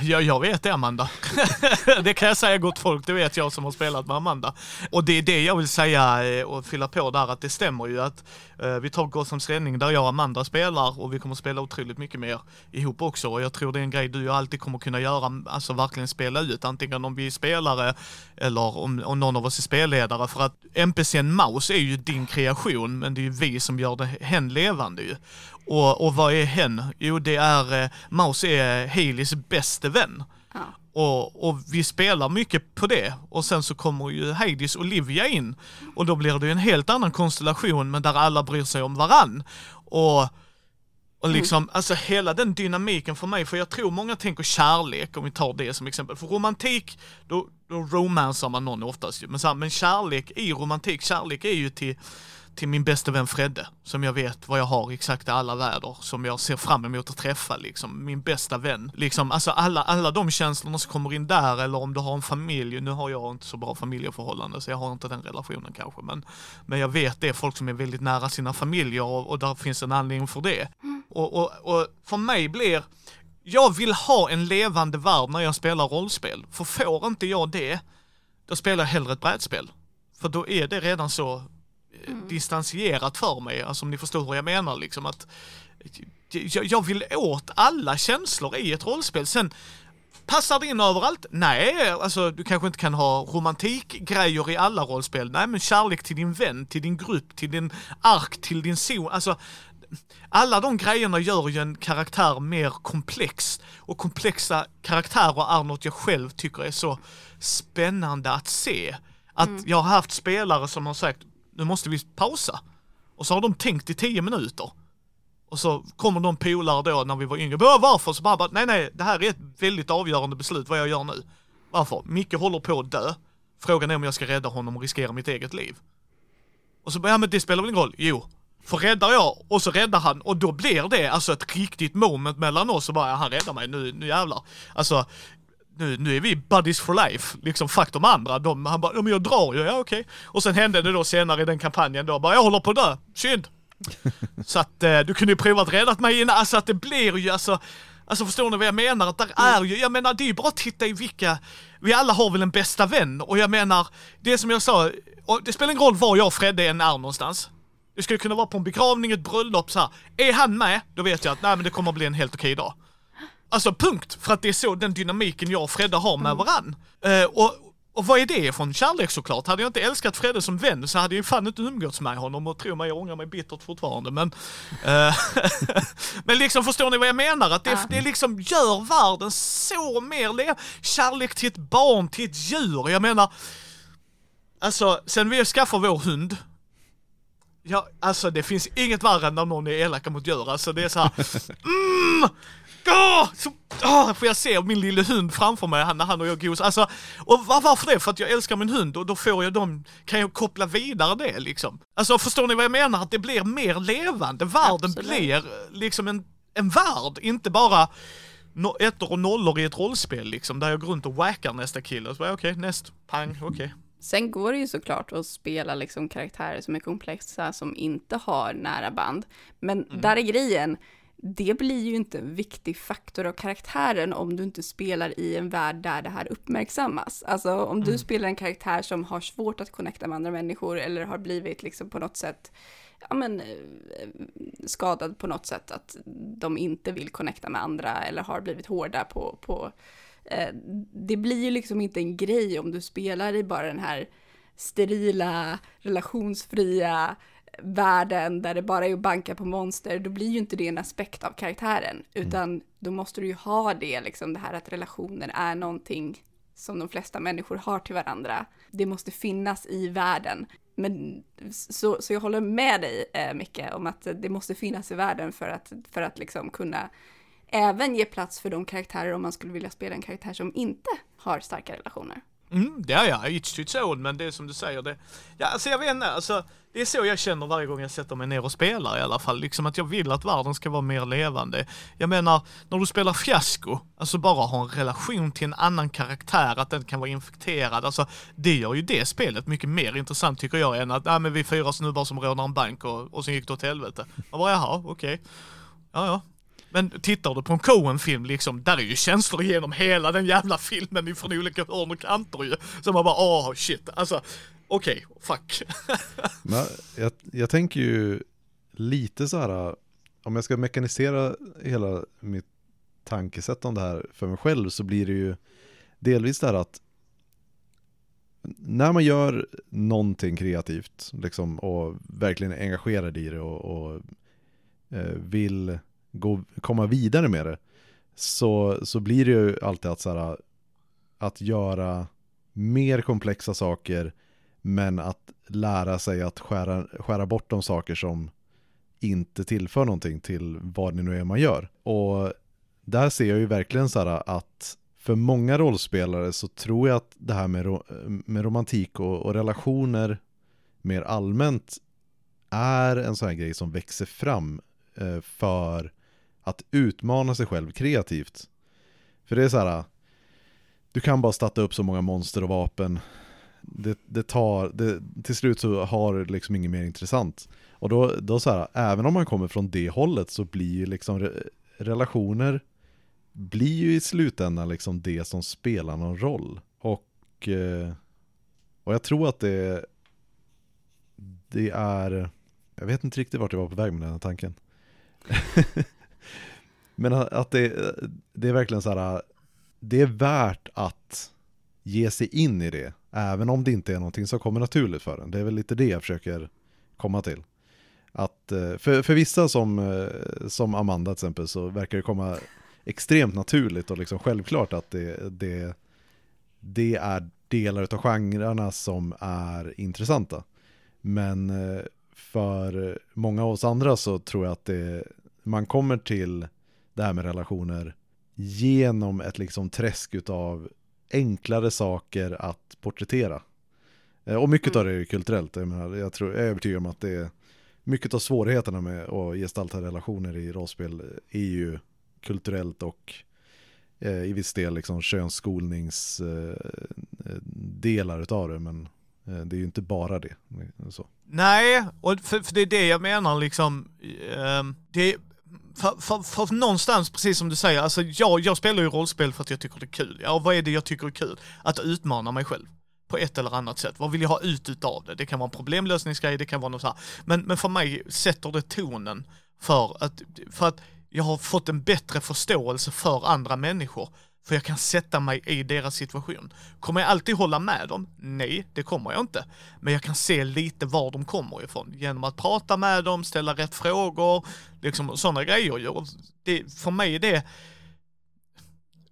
Ja, jag vet det Amanda. <laughs> det kan jag säga gott folk, det vet jag som har spelat med Amanda. Och det är det jag vill säga eh, och fylla på där, att det stämmer ju att eh, vi tar Gothams räddning där jag och Amanda spelar och vi kommer spela otroligt mycket mer ihop också. Och jag tror det är en grej du alltid kommer kunna göra, alltså verkligen spela ut, antingen om vi är spelare eller om, om någon av oss är spelledare. För att NPCn Maus är ju din kreation, men det är ju vi som gör det, hen levande ju. Och, och vad är hen? Jo, det är, eh, Maus är Haleys bäste vän. Ja. Och, och vi spelar mycket på det. Och sen så kommer ju Heidis Olivia in. Och då blir det ju en helt annan konstellation, men där alla bryr sig om varann. Och, och liksom, alltså hela den dynamiken för mig, för jag tror många tänker kärlek, om vi tar det som exempel. För romantik, då, då romansar man någon oftast ju. Men, så här, men kärlek i romantik, kärlek är ju till till min bästa vän Fredde, som jag vet vad jag har exakt i alla väder, som jag ser fram emot att träffa, liksom, min bästa vän. Liksom, alltså alla, alla de känslorna som kommer in där, eller om du har en familj, nu har jag inte så bra familjeförhållande, så jag har inte den relationen kanske, men, men jag vet det är folk som är väldigt nära sina familjer och, och där finns en anledning för det. Och, och, och för mig blir, jag vill ha en levande värld när jag spelar rollspel, för får inte jag det, då spelar jag hellre ett brädspel. För då är det redan så eh, distansierat för mig, alltså om ni förstår hur jag menar liksom att jag, jag vill åt alla känslor i ett rollspel. Sen Passar det in överallt? Nej, alltså du kanske inte kan ha romantikgrejer i alla rollspel. Nej, men kärlek till din vän, till din grupp, till din ark, till din zon. Alltså, alla de grejerna gör ju en karaktär mer komplex. Och komplexa karaktärer är något jag själv tycker är så spännande att se. Att jag har haft spelare som har sagt, nu måste vi pausa. Och så har de tänkt i tio minuter. Och så kommer de polare då när vi var yngre, bara varför? Så bara, bara, nej nej, det här är ett väldigt avgörande beslut vad jag gör nu. Varför? Micke håller på att dö. Frågan är om jag ska rädda honom och riskera mitt eget liv. Och så bara, ja men det spelar väl ingen roll? Jo. För räddar jag och så räddar han och då blir det alltså ett riktigt moment mellan oss och bara, ja, han räddar mig, nu, nu jävlar. Alltså, nu, nu är vi buddies for life, liksom fuck de andra. De, han bara, ja men jag drar ju, ja okej. Och sen hände det då senare i den kampanjen då, bara jag håller på att dö, synd. <laughs> Så att eh, du kunde ju provat räddat mig innan, alltså att det blir ju alltså Alltså förstår ni vad jag menar? Att där är ju, jag menar det är ju bara att titta i vilka, vi alla har väl en bästa vän och jag menar, det som jag sa, det spelar ingen roll var jag och Fredde än är någonstans. Det skulle kunna vara på en begravning, ett bröllop så här. Är han med, då vet jag att nej men det kommer att bli en helt okej dag. Alltså punkt, för att det är så den dynamiken jag och Fredde har med varann. Eh, och, och vad är det ifrån? Kärlek såklart. Hade jag inte älskat Fredde som vän så hade jag fan inte umgåtts med honom och tro mig, jag ångrar mig bittert fortfarande. Men, eh, <laughs> men liksom förstår ni vad jag menar? Att det, Ja. det liksom gör världen så mer le- Kärlek till ett barn, till ett djur. Jag menar, alltså sen vi skaffade vår hund Ja, alltså det finns inget värre än när någon är elaka mot djur. Alltså det är så här. <laughs> Mm! Åh! Så, åh, för jag ser min lilla hund framför mig när han och jag gos. Alltså, och var, varför det? För att jag älskar min hund och då får jag dem, kan jag koppla vidare det liksom. Alltså förstår ni vad jag menar? Att det blir mer levande. Världen Absolut. blir eh, liksom en, en värld, inte bara no, ettor och nollor i ett rollspel liksom. Där jag går runt och wackar nästa kille och så bara okej, näst, pang, <laughs> okej. Sen går det ju såklart att spela liksom karaktärer som är komplexa, som inte har nära band. Men där är grejen, det blir ju inte en viktig faktor av karaktären om du inte spelar i en värld där det här uppmärksammas. Alltså om du spelar en karaktär som har svårt att connecta med andra människor eller har blivit liksom på något sätt ja, men, eh, skadad på något sätt, att de inte vill connecta med andra eller har blivit hårda på, på eh, det blir ju liksom inte en grej om du spelar i bara den här sterila, relationsfria världen där det bara är att banka på monster, då blir ju inte det en aspekt av karaktären, utan då måste du ju ha det, liksom det här att relationer är någonting som de flesta människor har till varandra. Det måste finnas i världen. Men så, så jag håller med dig, eh, Micke, om att det måste finnas i världen för att, för att liksom kunna även ge plats för de karaktärer om man skulle vilja spela en karaktär som inte har starka relationer. Mm, det är jag, It's its own, men det är som du säger det. Ja, alltså jag vet inte, alltså det är så jag känner varje gång jag sätter mig ner och spelar i alla fall. Liksom att jag vill att världen ska vara mer levande. Jag menar, när du spelar fiasko, alltså bara ha en relation till en annan karaktär, att den kan vara infekterad, alltså det gör ju det spelet mycket mer intressant tycker jag än att, nej men vi är fyra snubbar som rånar en bank och, och sen gick det åt helvete. Man bara, jaha, okej. Ja, ja. Men tittar du på en Coen-film liksom, där är ju känslor genom hela den jävla filmen från olika hörn och kanter ju. Så man bara, åh shit, alltså okej, fuck. <laughs> Men jag, jag tänker ju lite så här, om jag ska mekanisera hela mitt tankesätt om det här för mig själv så blir det ju delvis det här att när man gör någonting kreativt liksom, och verkligen är engagerad i det och, och eh, vill gå, komma vidare med det så, så blir det ju alltid att, så här, att göra mer komplexa saker men att lära sig att skära, skära bort de saker som inte tillför någonting till vad det nu är man gör. Och där ser jag ju verkligen så här att för många rollspelare så tror jag att det här med, ro, med romantik och, och relationer mer allmänt är en sån här grej som växer fram eh, för att utmana sig själv kreativt. För det är så här, du kan bara starta upp så många monster och vapen det, det tar, det, till slut så har det liksom inget mer intressant. Och då, då så här, även om man kommer från det hållet så blir ju liksom re, relationer blir ju i slutändan liksom det som spelar någon roll. Och, eh, och jag tror att det, det är, jag vet inte riktigt vart jag var på väg med den här tanken. <laughs> Men att det, det är verkligen så här, det är värt att ge sig in i det, även om det inte är någonting som kommer naturligt för en. Det är väl lite det jag försöker komma till. Att, eh, för, för vissa som, eh, som Amanda till exempel så verkar det komma extremt naturligt och liksom självklart att det, det, det är delar av genrerna som är intressanta. Men eh, för många av oss andra så tror jag att det, man kommer till det här med relationer genom ett liksom träsk utav enklare saker att porträttera. Eh, Och mycket av det är kulturellt. Jag, menar, jag, tror, jag är övertygad om att det är mycket av svårigheterna med att gestalta relationer i rollspel är ju kulturellt och eh, i viss del liksom könsskolningsdelar eh, utav det. Men Eh, Det är ju inte bara det. Så. Nej, och för, för det är det jag menar liksom. ehm, det för, för, för någonstans, precis som du säger, alltså jag, jag spelar ju rollspel för att jag tycker det är kul. Ja, vad är det jag tycker är kul? Att utmana mig själv. På ett eller annat sätt. Vad vill jag ha ut utav det? Det kan vara en problemlösningsgrej, det kan vara något så här. Men, men för mig sätter det tonen för att, för att jag har fått en bättre förståelse för andra människor. För jag kan sätta mig i deras situation. Kommer jag alltid hålla med dem? Nej, det kommer jag inte. Men jag kan se lite var de kommer ifrån. Genom att prata med dem, ställa rätt frågor, liksom sådana grejer. Det, för mig är det,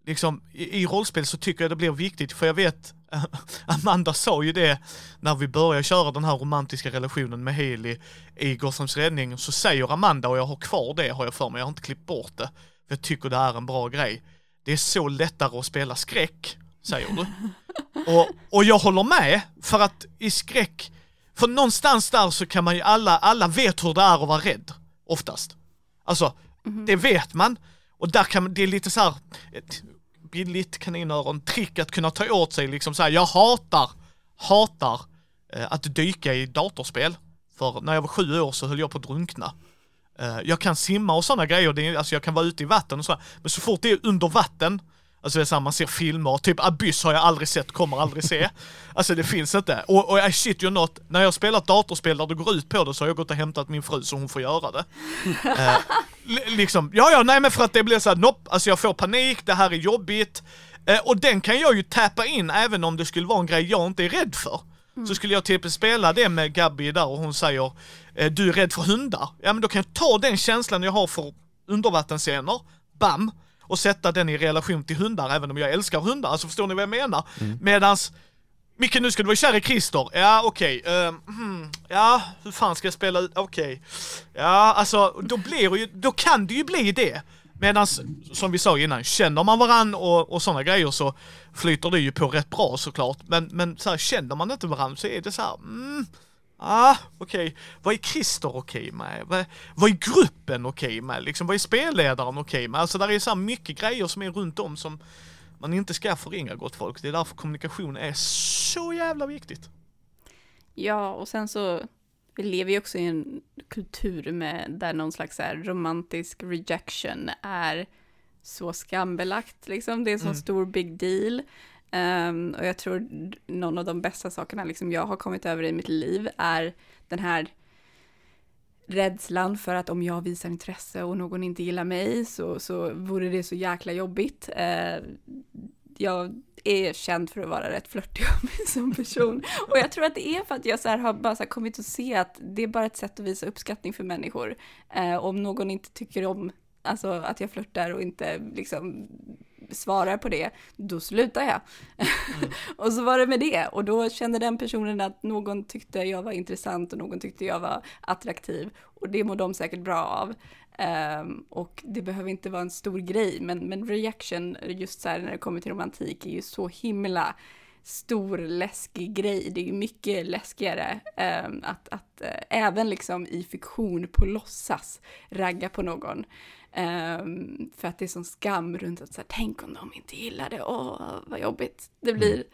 liksom i, i rollspel så tycker jag det blir viktigt, för jag vet, <laughs> Amanda sa ju det när vi började köra den här romantiska relationen med Haley i Gothams räddning, så säger Amanda, och jag har kvar det har jag för mig, jag har inte klippt bort det, för jag tycker det är en bra grej. Det är så lättare att spela skräck, säger du. Och, och jag håller med, för att i skräck, för någonstans där så kan man ju alla, alla vet hur det är att vara rädd, oftast. Alltså, det vet man. Och där kan man, det är lite så här, ett billigt kaninöron, trick att kunna ta åt sig liksom så här, jag hatar, hatar eh, att dyka i datorspel. För när jag var sju år så höll jag på att drunkna. Eh, jag kan simma och sådana grejer, det är, alltså jag kan vara ute i vatten och så, här. men så fort det är under vatten, alltså det är så här, man ser filmer, typ Abyss har jag aldrig sett, kommer aldrig se. <laughs> Alltså det finns inte. Och, och I shit you not, när jag spelat datorspel där det går ut på det så har jag gått och hämtat min fru så hon får göra det. <laughs> Eh, li- liksom, ja ja, nej men för att det blir så här, nopp, alltså jag får panik, det här är jobbigt. Eh, och den kan jag ju tappa in även om det skulle vara en grej jag inte är rädd för. Så skulle jag typ spela det med Gabby där och hon säger eh, du är rädd för hundar. Ja men då kan jag ta den känslan jag har för undervattensscener, bam, och sätta den i relation till hundar även om jag älskar hundar. Alltså förstår ni vad jag menar? Medans Micke nu ska du vara kär i Christer. Ja okej, ehm, hmm, ja hur fan ska jag spela ut, okej. Ja alltså då blir det ju, då kan det ju bli det. Medan som vi sa innan, känner man varann och, och sådana grejer så flyter det ju på rätt bra såklart. Men, men så här, känner man inte varann så är det så här, mm, ah okej, vad är Christer okej med? Vad, vad är gruppen okej med? Liksom, vad är spelledaren okej med? Alltså där är så här mycket grejer som är runt om som man inte ska förringa gott folk. Det är därför kommunikation är så jävla viktigt. Ja, och sen så, vi lever ju också i en kultur med, där någon slags så romantisk rejection är så skambelagt, liksom. Det är en sån Mm. stor big deal. Ehm, och jag tror någon av de bästa sakerna liksom jag har kommit över i mitt liv är den här rädslan för att om jag visar intresse och någon inte gillar mig så, så vore det så jäkla jobbigt. Eh, jag är känd för att vara rätt flörtig av mig som person. Och jag tror att det är för att jag så här har bara så här kommit att se att det är bara ett sätt att visa uppskattning för människor. Eh, om någon inte tycker om alltså, att jag flörtar och inte liksom svarar på det, då slutar jag. <laughs> och så var det med det. Och då kände den personen att någon tyckte jag var intressant och någon tyckte jag var attraktiv. Och det mår de säkert bra av. Ehm, och det behöver inte vara en stor grej, men, men reaction, just så här när det kommer till romantik, är ju så himla stor läskig grej. Det är ju mycket läskigare ehm, att, att eh, även liksom i fiktion på låtsas ragga på någon. Ehm, för att det är sån skam runt att så här, tänk om de inte gillar det, åh vad jobbigt det blir.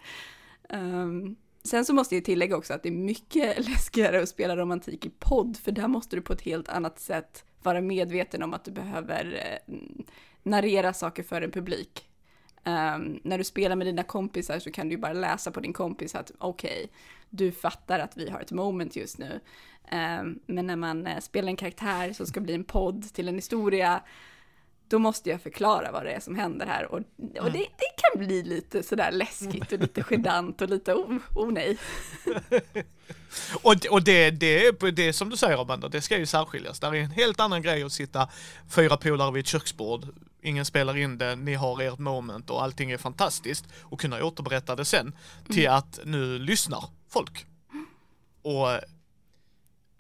Ehm, sen så måste jag tillägga också att det är mycket <laughs> läskigare att spela romantik i podd, för där måste du på ett helt annat sätt vara medveten om att du behöver eh, narrera saker för en publik. Um, när du spelar med dina kompisar så kan du ju bara läsa på din kompis att okej, du fattar att vi har ett moment just nu. Um, men när man eh, spelar en karaktär som ska bli en podd till en historia, då måste jag förklara vad det är som händer här. Och, och det, det kan bli lite sådär läskigt och lite genant och lite oh, oh nej. Och, det- och det, det, det är som du säger Amanda, det ska ju särskiljas. Det är en helt annan grej att sitta fyra polare vid ett köksbord, ingen spelar in det, ni har ert moment och allting är fantastiskt och kunna återberätta det sen till att nu lyssnar folk. Och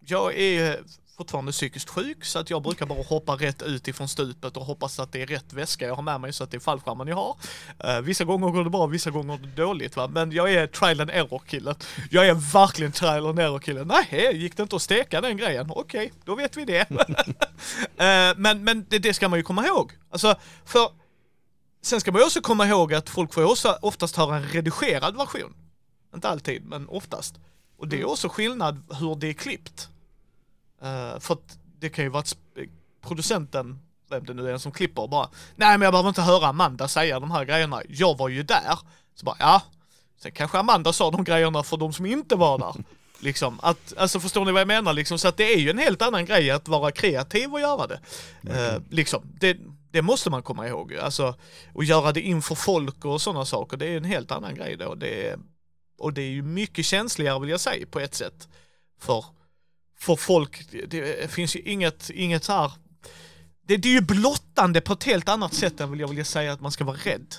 jag är fortfarande psykiskt sjuk så att jag brukar bara hoppa rätt ut ifrån stupet och hoppas att det är rätt väska jag har med mig så att det är fallskärmen jag har. Uh, vissa gånger går det bra, vissa gånger går det dåligt va, men jag är trial and error killen. Jag är verkligen trial and error killen. Nej, gick det inte att steka den grejen? Okej, då vet vi det. uh, <laughs> men men det, det ska man ju komma ihåg. Alltså, för sen ska man ju också komma ihåg att folk får ju också oftast höra en redigerad version. Inte alltid, men oftast. Och det är också skillnad hur det är klippt. Eh, för att det kan ju vara att producenten, vem det nu är som klipper, bara Nej men jag behöver inte höra Amanda säga de här grejerna, jag var ju där. Så bara ja, sen kanske Amanda sa de grejerna för de som inte var där. <laughs> Liksom, att, alltså förstår ni vad jag menar liksom? Så att det är ju en helt annan grej att vara kreativ och göra det. Eh, liksom, det, det måste man komma ihåg. Alltså, och göra det inför folk och sådana saker, det är en helt annan grej då. Det är, och det är ju mycket känsligare vill jag säga på ett sätt. För, för folk, det, finns ju inget, inget så här det, det är ju blottande på ett helt annat sätt än vill jag vilja säga att man ska vara rädd.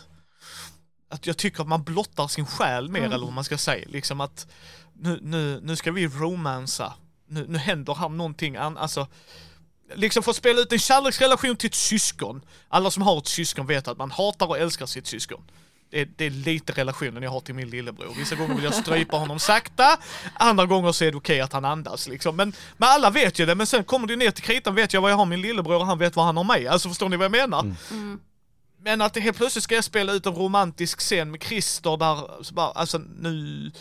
Att jag tycker att man blottar sin själ mer Mm. eller vad man ska säga. Liksom att nu, nu, nu ska vi romansa. Nu, nu händer här någonting annat. Alltså, liksom få spela ut en kärleksrelation till ett syskon. Alla som har ett syskon vet att man hatar och älskar sitt syskon. Det är, det är lite relationen jag har till min lillebror. Vissa gånger vill jag strypa honom sakta, andra gånger så är det okej att han andas liksom. Men, men alla vet ju det, men sen kommer det ner till kritan vet jag vad jag har min lillebror och han vet vad han har mig. Alltså förstår ni vad jag menar? Mm. Men att det helt plötsligt ska jag spela ut en romantisk scen med Christer där, så bara, alltså nu...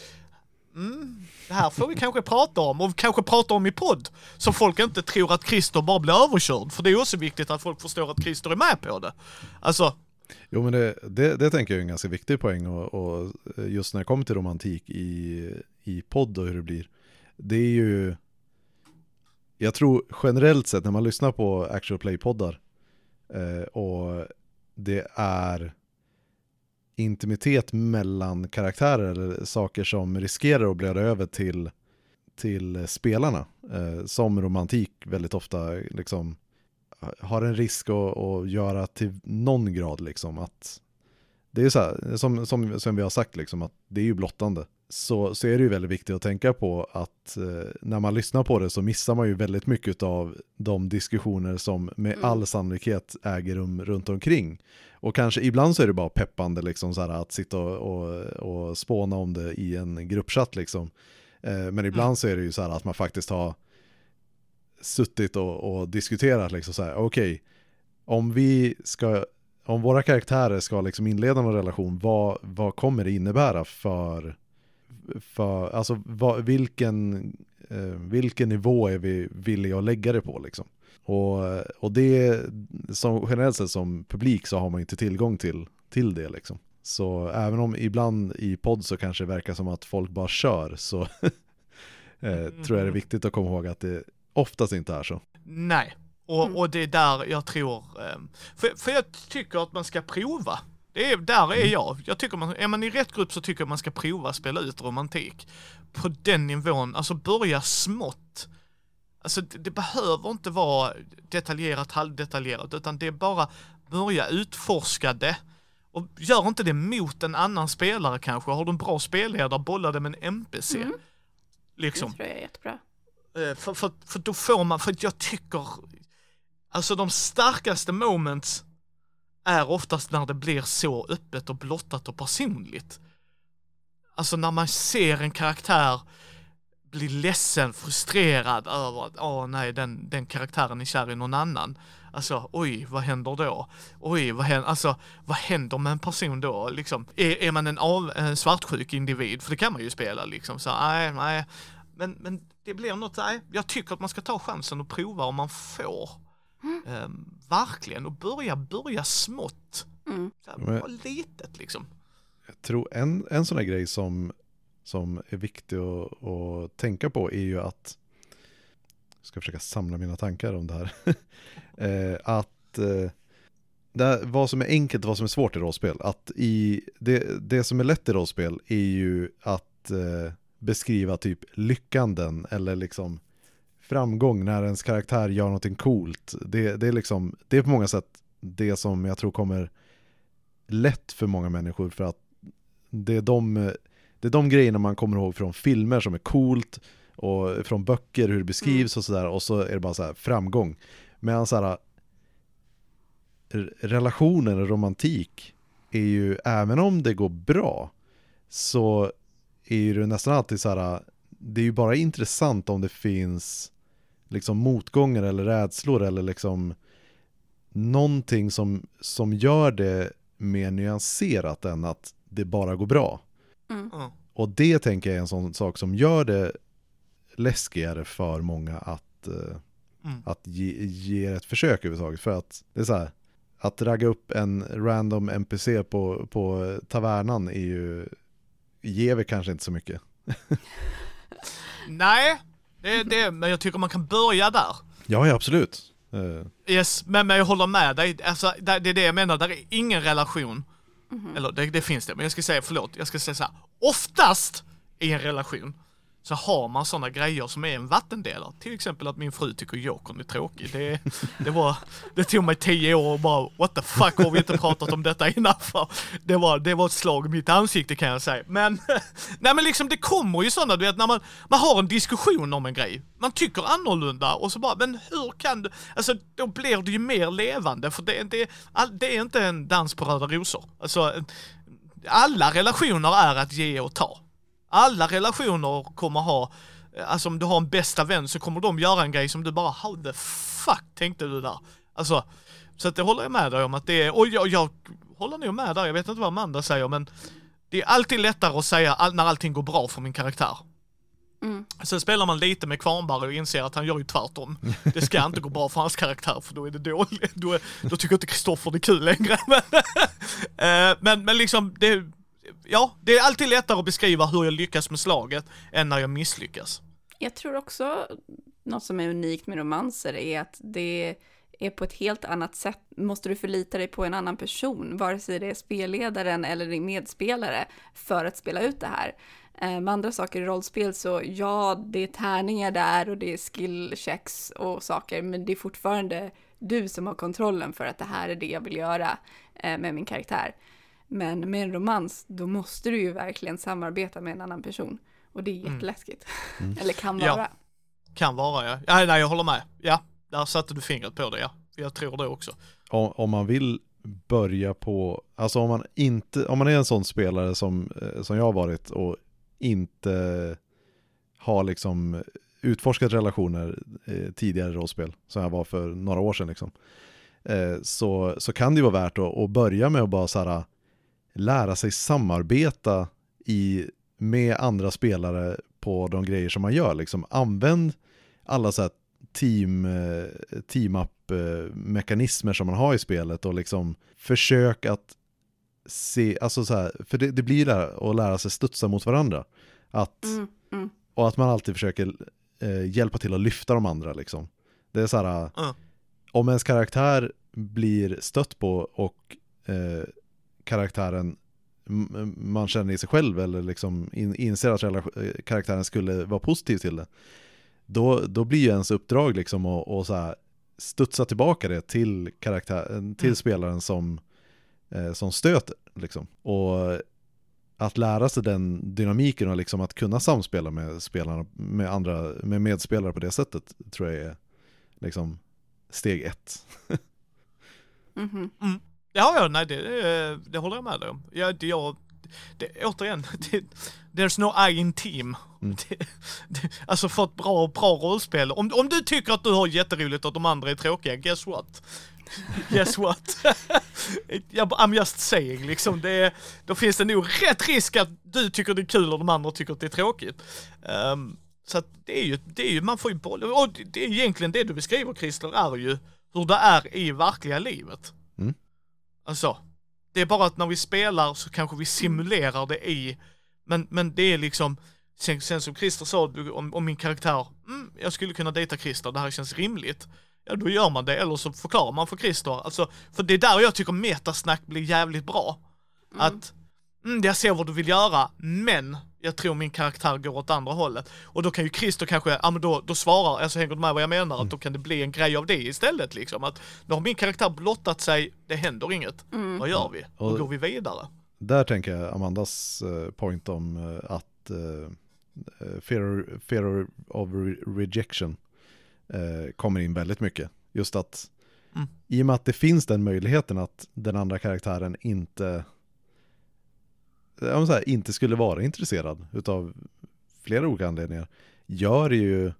Mm, det här får vi kanske prata om och kanske prata om i podd. Så folk inte tror att Christer bara blir överkörd. För det är också viktigt att folk förstår att Christer är med på det. Alltså, Jo men det, det, det tänker jag är en ganska viktig poäng och, och just när det kommer till romantik i, i podd och hur det blir. Det är ju, jag tror generellt sett när man lyssnar på actual play-poddar eh, och det är intimitet mellan karaktärer eller saker som riskerar att blöda över till, till spelarna. Eh, som romantik väldigt ofta liksom har en risk att, att göra till någon grad liksom att det är så här, som, som, som vi har sagt liksom att det är ju blottande. Så, så är det ju väldigt viktigt att tänka på att eh, när man lyssnar på det så missar man ju väldigt mycket av de diskussioner som med Mm. all sannolikhet äger rum runt omkring. Och kanske ibland så är det bara peppande liksom så här att sitta och, och, och spåna om det i en gruppchatt liksom. Eh, men ibland så är det ju så här att man faktiskt har suttit och, och diskuterat liksom så här, okej, om vi ska, om våra karaktärer ska liksom inleda någon relation, vad, vad kommer det innebära för, för alltså vad, vilken, eh, vilken nivå är vi villiga att lägga det på liksom? Och, och det, som generellt sett som publik så har man inte tillgång till, till det liksom. Så även om ibland i podd så kanske det verkar som att folk bara kör så <laughs> eh, tror jag det är viktigt att komma ihåg att det oftast inte är så. nej. Och, Mm. och det är där jag tror, ehm, för, för jag tycker att man ska prova. Det är, där är jag. Jag tycker man, är man i rätt grupp så tycker jag man ska prova att spela ut romantik. På den nivån, alltså börja smått. Alltså det, det behöver inte vara detaljerat, halvdetaljerat, utan det är bara börja utforska det. Och gör inte det mot en annan spelare kanske. Har du en bra spelledare, bolla det med en NPC. Mm. Liksom. Det tror jag är jättebra. Eh, för, för, för då får man, för jag tycker, alltså de starkaste moments är oftast när det blir så öppet och blottat och personligt. Alltså när man ser en karaktär bli ledsen, frustrerad över att åh nej, den, den karaktären är kär i någon annan. Alltså oj, vad händer då? Oj, vad händer, alltså, vad händer med en person då? Liksom, är, är man en, av, en svartsjuk individ? För det kan man ju spela liksom. Så nej, nej. Men, men det blir något, nej, jag tycker att man ska ta chansen och prova om man får. Ehm, verkligen, och börja, börja smått. Mm. Så här, Men- litet liksom. Jag tror en, en sån här grej som, som är viktig att, att tänka på är ju att, jag ska försöka samla mina tankar om det här, <laughs> eh, att eh, det vad som är enkelt och vad som är svårt i rollspel, att i, det, det som är lätt i rollspel är ju att eh, beskriva typ lyckanden eller liksom framgång när ens karaktär gör någonting coolt. Det, det, är liksom, det är på många sätt det som jag tror kommer lätt för många människor för att det är de, det är de grejerna man kommer ihåg från filmer som är coolt och från böcker hur det beskrivs och sådär och så är det bara så här framgång. Medan så här relationer och romantik är ju, även om det går bra så är ju det nästan alltid så här det är ju bara intressant om det finns liksom motgångar eller rädslor eller liksom någonting som, som gör det mer nyanserat än att det bara går bra. Mm. Och det tänker jag är en sån sak som gör det läskigare för många att, eh, Mm. att ge, ge ett försök överhuvudtaget. För att det är så här, att ragga upp en random NPC på, på tavernan är ju, ger väl kanske inte så mycket. Nej, det, det, men jag tycker man kan börja där. Ja, ja absolut. Eh, Yes, men, men jag håller med dig. Alltså, det, är det jag menar, där är ingen relation. Eller det, det finns det, men jag ska säga, förlåt, jag ska säga så här. Oftast i en relation så har man sådana grejer som är en vattendelare. Till exempel att min fru tycker Jokern är tråkig. Det, det, var, det tog mig tio år och bara what the fuck har vi inte pratat om detta innan för? Det var, det var ett slag i mitt ansikte kan jag säga. Men, <laughs> nej men liksom det kommer ju sådana, du vet när man, man har en diskussion om en grej. Man tycker annorlunda och så bara, men hur kan du? Alltså då blir det ju mer levande för det, det, det är inte en dans på röda rosor. Alltså alla relationer är att ge och ta. Alla relationer kommer ha, alltså om du har en bästa vän så kommer de göra en grej som du bara, how the fuck tänkte du där? Alltså, så att det håller jag med dig om att det är, och jag, jag håller nog med där, jag vet inte vad Amanda säger men det är alltid lättare att säga när allting går bra för min karaktär. Mm. Sen spelar man lite med Kvarnberg och inser att han gör ju tvärtom. Det ska inte gå bra för hans karaktär för då är det dåligt. Då, är, då tycker inte Kristoffer det är kul längre. <laughs> Eh, men, men liksom, det, ja, det är alltid lättare att beskriva hur jag lyckas med slaget än när jag misslyckas. Jag tror också något som är unikt med romanser är att det är på ett helt annat sätt. Måste du förlita dig på en annan person, vare sig det är spelledaren eller din medspelare, för att spela ut det här. Eh, med andra saker i rollspel så ja, det är tärningar där och det är skill checks och saker, men det är fortfarande du som har kontrollen för att det här är det jag vill göra eh, med min karaktär. Men med en romans, då måste du ju verkligen samarbeta med en annan person. Och det är jätteläskigt. <laughs> Eller kan Ja. vara. Kan vara ja. ja nej, jag håller med. Ja, där satte du fingret på det ja. Jag tror det också. om, om man vill börja på, alltså om man inte, om man är en sån spelare som, eh, som jag har varit och inte har liksom utforskat relationer eh, tidigare i rollspel, som jag var för några år sedan liksom, eh, så, så kan det ju vara värt att, att börja med att bara så här, lära sig samarbeta i, med andra spelare på de grejer som man gör. Liksom. Använd alla så här team, eh, team-up-mekanismer som man har i spelet och liksom försök att se, alltså så här, för det, det blir där att lära sig studsa mot varandra. Att, Mm, mm. och att man alltid försöker eh, hjälpa till att lyfta de andra liksom. Det är så här, Mm. om ens karaktär blir stött på och eh, karaktären man känner i sig själv eller liksom in, inser att karaktären skulle vara positiv till det. Då, då blir ju ens uppdrag liksom att och så här studsa tillbaka det till, karaktär, till Mm. spelaren som, eh, som stöter. Liksom. Och att lära sig den dynamiken och liksom att kunna samspela med spelarna, med andra, med medspelare på det sättet tror jag är liksom steg ett. <laughs> Mhm. Ja, ja, nej det, det, det håller jag med dig om. Jag, det, jag, det, återigen, <laughs> det, there's no I in team. Mm. <laughs> Det, det, alltså för ett bra, bra rollspel. Om, om du tycker att du har jätteroligt och att de andra är tråkiga, guess what? <laughs> Guess what? I'm just saying liksom, det, då finns det nog rätt risk att du tycker det är kul och de andra tycker att det är tråkigt. Ehm, så att det är ju, det är ju, man får ju boll, och det, det är egentligen det du beskriver Christer, är ju hur det är i verkliga livet. Mm. Alltså, det är bara att när vi spelar så kanske vi simulerar det i, men, men det är liksom, sen, sen som Christer sa om, om min karaktär, mm, jag skulle kunna dejta Christer, det här känns rimligt. Ja, då gör man det, eller så förklarar man för Christer. Alltså, för det är där jag tycker metasnack blir jävligt bra. Att, mm, jag ser vad du vill göra, men jag tror min karaktär går åt andra hållet. Och då kan ju Christer kanske, ja men då, då svarar, alltså hänger du med vad jag menar? Att då kan det bli en grej av det istället liksom. Att då har min karaktär blottat sig, det händer inget. Vad gör vi? Då Och- går vi vidare. Där tänker jag Amandas eh, point om eh, att eh, fear, fear of re- rejection eh, kommer in väldigt mycket. Just att Mm. i och med att det finns den möjligheten att den andra karaktären inte ja, här, inte skulle vara intresserad utav flera olika anledningar gör det ju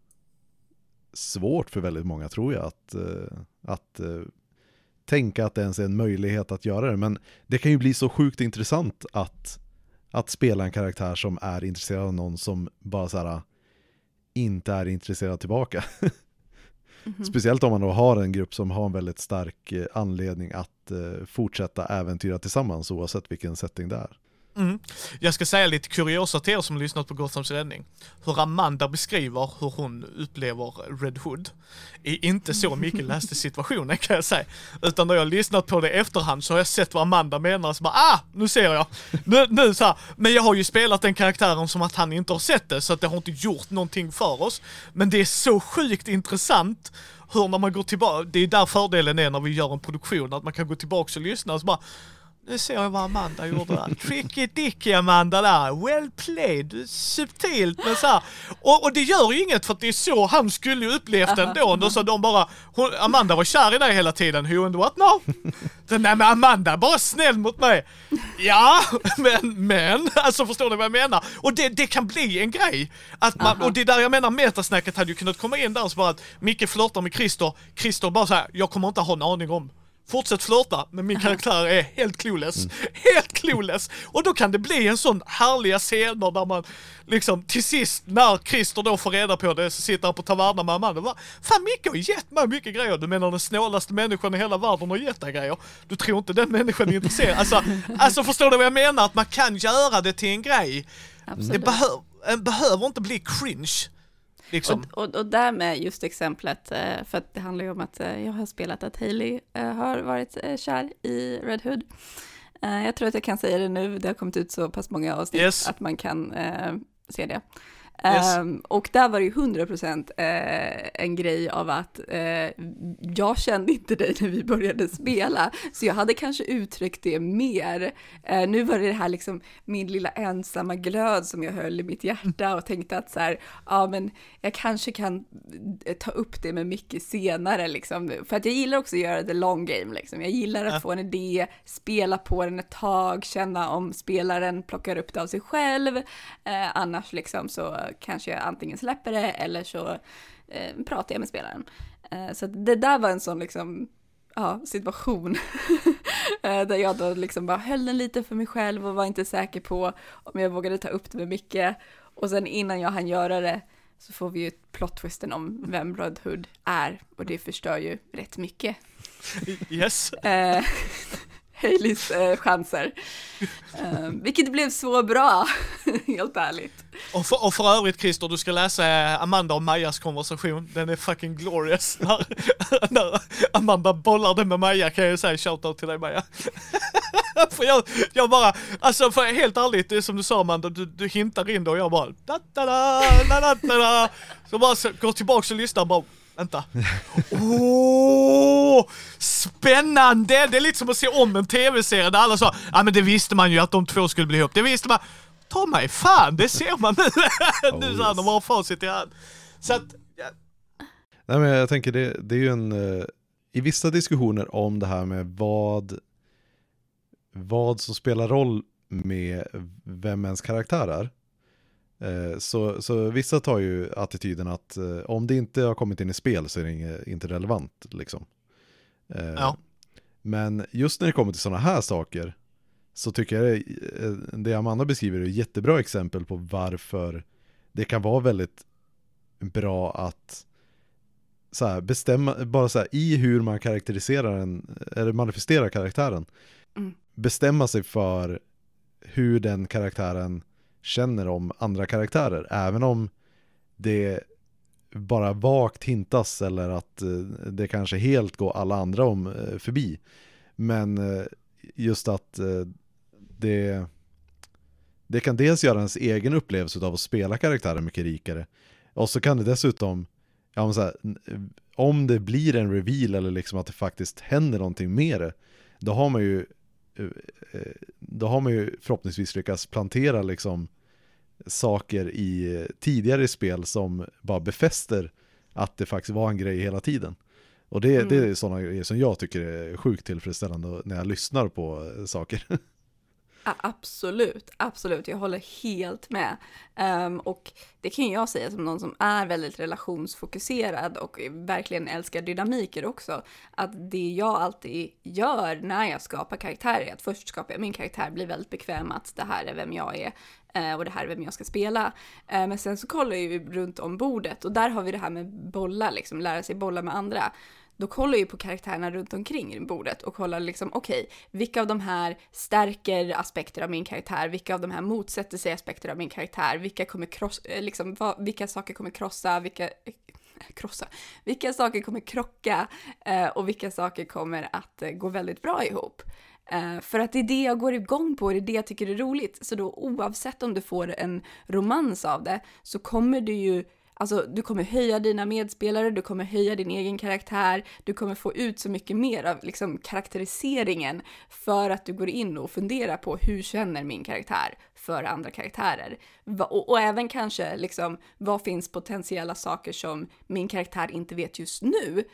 svårt för väldigt många tror jag att, eh, att eh, tänka att det ens är en möjlighet att göra det. Men det kan ju bli så sjukt intressant att, att spela en karaktär som är intresserad av någon som bara så här inte är intresserad tillbaka. <laughs> Mhm. Speciellt om man då har en grupp som har en väldigt stark eh, anledning att eh, fortsätta äventyra tillsammans oavsett vilken setting det är. Mm. Jag ska säga lite kuriosa till er som lyssnat på Gothams räddning. Hur Amanda beskriver hur hon upplever Red Hood är inte så mycket <laughs> läste situationen kan jag säga. Utan när jag har lyssnat på det i efterhand så har jag sett vad Amanda menar så bara ah, nu ser jag. Nu, nu så här. Men jag har ju spelat den karaktären som att han inte har sett det så att det har inte gjort någonting för oss. Men det är så sjukt intressant hur när man går tillbaka, det är där fördelen är när vi gör en produktion, att man kan gå tillbaka och lyssna och så bara nu ser jag vad Amanda gjorde där. Tricky dicky Amanda där. Well played. Subtilt men så här. Och, och det gör ju inget för att det är så han skulle ju upplevt det ändå. <laughs> Så de bara, hon, Amanda var kär i dig hela tiden. Who and what now? Så, Nej men Amanda bara snäll mot mig. Ja, <laughs> men, men, alltså förstår ni vad jag menar? Och det, det kan bli en grej. Att man, och det är där jag menar metasnacket hade ju kunnat komma in där så bara att Micke flörtar med Christer. Christer bara såhär, jag kommer inte ha en aning om Fortsätt flörta, men min karaktär är helt clueless. <laughs> Helt clueless! Och då kan det bli en sån härliga scener där man liksom till sist när Christer då får reda på det så sitter han på tavernan med Amanda och bara Fan Micke har gett mig mycket grejer. Du menar den snålaste människan i hela världen har gett dig grejer. Du tror inte den människan är intresserad. Alltså, <laughs> alltså förstår du vad jag menar? Att man kan göra det till en grej. Det Absolut. behö en behöver inte bli cringe. Liksom. Och, och, och där med just exemplet, eh, för att det handlar ju om att eh, jag har spelat att Hailey eh, har varit kär i Red Hood. Jag tror att jag kan säga det nu, det har kommit ut så pass många avsnitt Yes. att man kan se det. Yes. Ehm, och där var det ju 100% eh, en grej av att eh, jag kände inte dig när vi började spela, så jag hade kanske uttryckt det mer. Eh, nu var det det här liksom min lilla ensamma glöd som jag höll i mitt hjärta och tänkte att så här, ja men jag kanske kan eh, ta upp det med Micke senare liksom. För att jag gillar också att göra the long game liksom. Jag gillar att Ja. få en idé, spela på den ett tag, känna om spelaren plockar upp det av sig själv. Eh, annars liksom så kanske jag antingen släpper det eller så eh, pratar jag med spelaren. Eh, så det där var en sån liksom, ja, situation. <laughs> eh, där jag då liksom bara höll den lite för mig själv och var inte säker på om jag vågade ta upp det med Micke. Och sen innan jag hann göra det så får vi ju plot twisten om vem Red Hood är och det förstör ju rätt mycket. Yes. <laughs> Eh, Haileys eh, chanser. Eh, vilket blev så bra, <laughs> helt ärligt. Och för, och för övrigt Christer, du ska läsa eh, Amanda och Majas konversation. Den är fucking glorious. <laughs> När, när Amanda bollar det med Maja kan jag ju säga shoutout till dig Maja. <laughs> för jag, jag bara, alltså för helt ärligt, det är som du sa Amanda, du, du hintar in det och jag bara da, da, da, da, da, da, da. Så bara så, går tillbaks och lyssnar bara Vänta. Åh, spännande! Det är lite som att se om en tv-serie där alla sa, ja men det visste man ju att de två skulle bli ihop. Det visste man. Ta mig fan, det ser man nu. <laughs> nu så här, yes. de har facit i hand. Så att, ja, Nej men jag tänker det, det är ju en, eh, i vissa diskussioner om det här med vad, vad som spelar roll med vem ens karaktär är. Eh, Så, så vissa tar ju attityden att eh, om det inte har kommit in i spel så är det inte relevant liksom. Eh, Ja. Men just när det kommer till sådana här saker så tycker jag det, det Amanda beskriver är ett jättebra exempel på varför det kan vara väldigt bra att så här, bestämma, bara så här, i hur man karaktäriserar en, eller manifesterar karaktären, Mm. bestämma sig för hur den karaktären känner om andra karaktärer, även om det bara vagt hintas eller att eh, det kanske helt går alla andra om eh, förbi. Men eh, just att det, det kan dels göra ens egen upplevelse av att spela karaktärer mycket rikare. Och så kan det dessutom, ja, men så här, om det blir en reveal eller liksom att det faktiskt händer någonting med det, då har man ju då har man ju förhoppningsvis lyckats plantera liksom saker i tidigare spel som bara befäster att det faktiskt var en grej hela tiden. Och det, Mm. det är sådana grejer som jag tycker är sjukt tillfredsställande när jag lyssnar på saker. <laughs> Absolut, absolut. Jag håller helt med. Um, och det kan jag säga som någon som är väldigt relationsfokuserad och verkligen älskar dynamiker också. Att det jag alltid gör när jag skapar karaktärer är att först skapar jag min karaktär, blir väldigt bekväm att det här är vem jag är eh, och det här är vem jag ska spela. Ehm, men sen så kollar jag ju runt om bordet och där har vi det här med bolla, liksom lära sig bolla med andra då kollar jag ju på karaktärerna runt omkring bordet och kollar liksom, okej, okay, vilka av de här stärker aspekter av min karaktär, vilka av de här motsätter sig aspekter av min karaktär, vilka kommer krossa, eh, liksom, vad, vilka saker kommer krossa, vilka eh, krossa, vilka saker kommer krocka? Eh, och vilka saker kommer att eh, gå väldigt bra ihop. Eh, för att det är det jag går igång på, det är det jag tycker är roligt. Så då oavsett om du får en romans av det så kommer du ju Alltså, du kommer höja dina medspelare, du kommer höja din egen karaktär, du kommer få ut så mycket mer av liksom, karaktäriseringen för att du går in och funderar på hur känner min karaktär för andra karaktärer? Och, och även kanske liksom, vad finns potentiella saker som min karaktär inte vet just nu,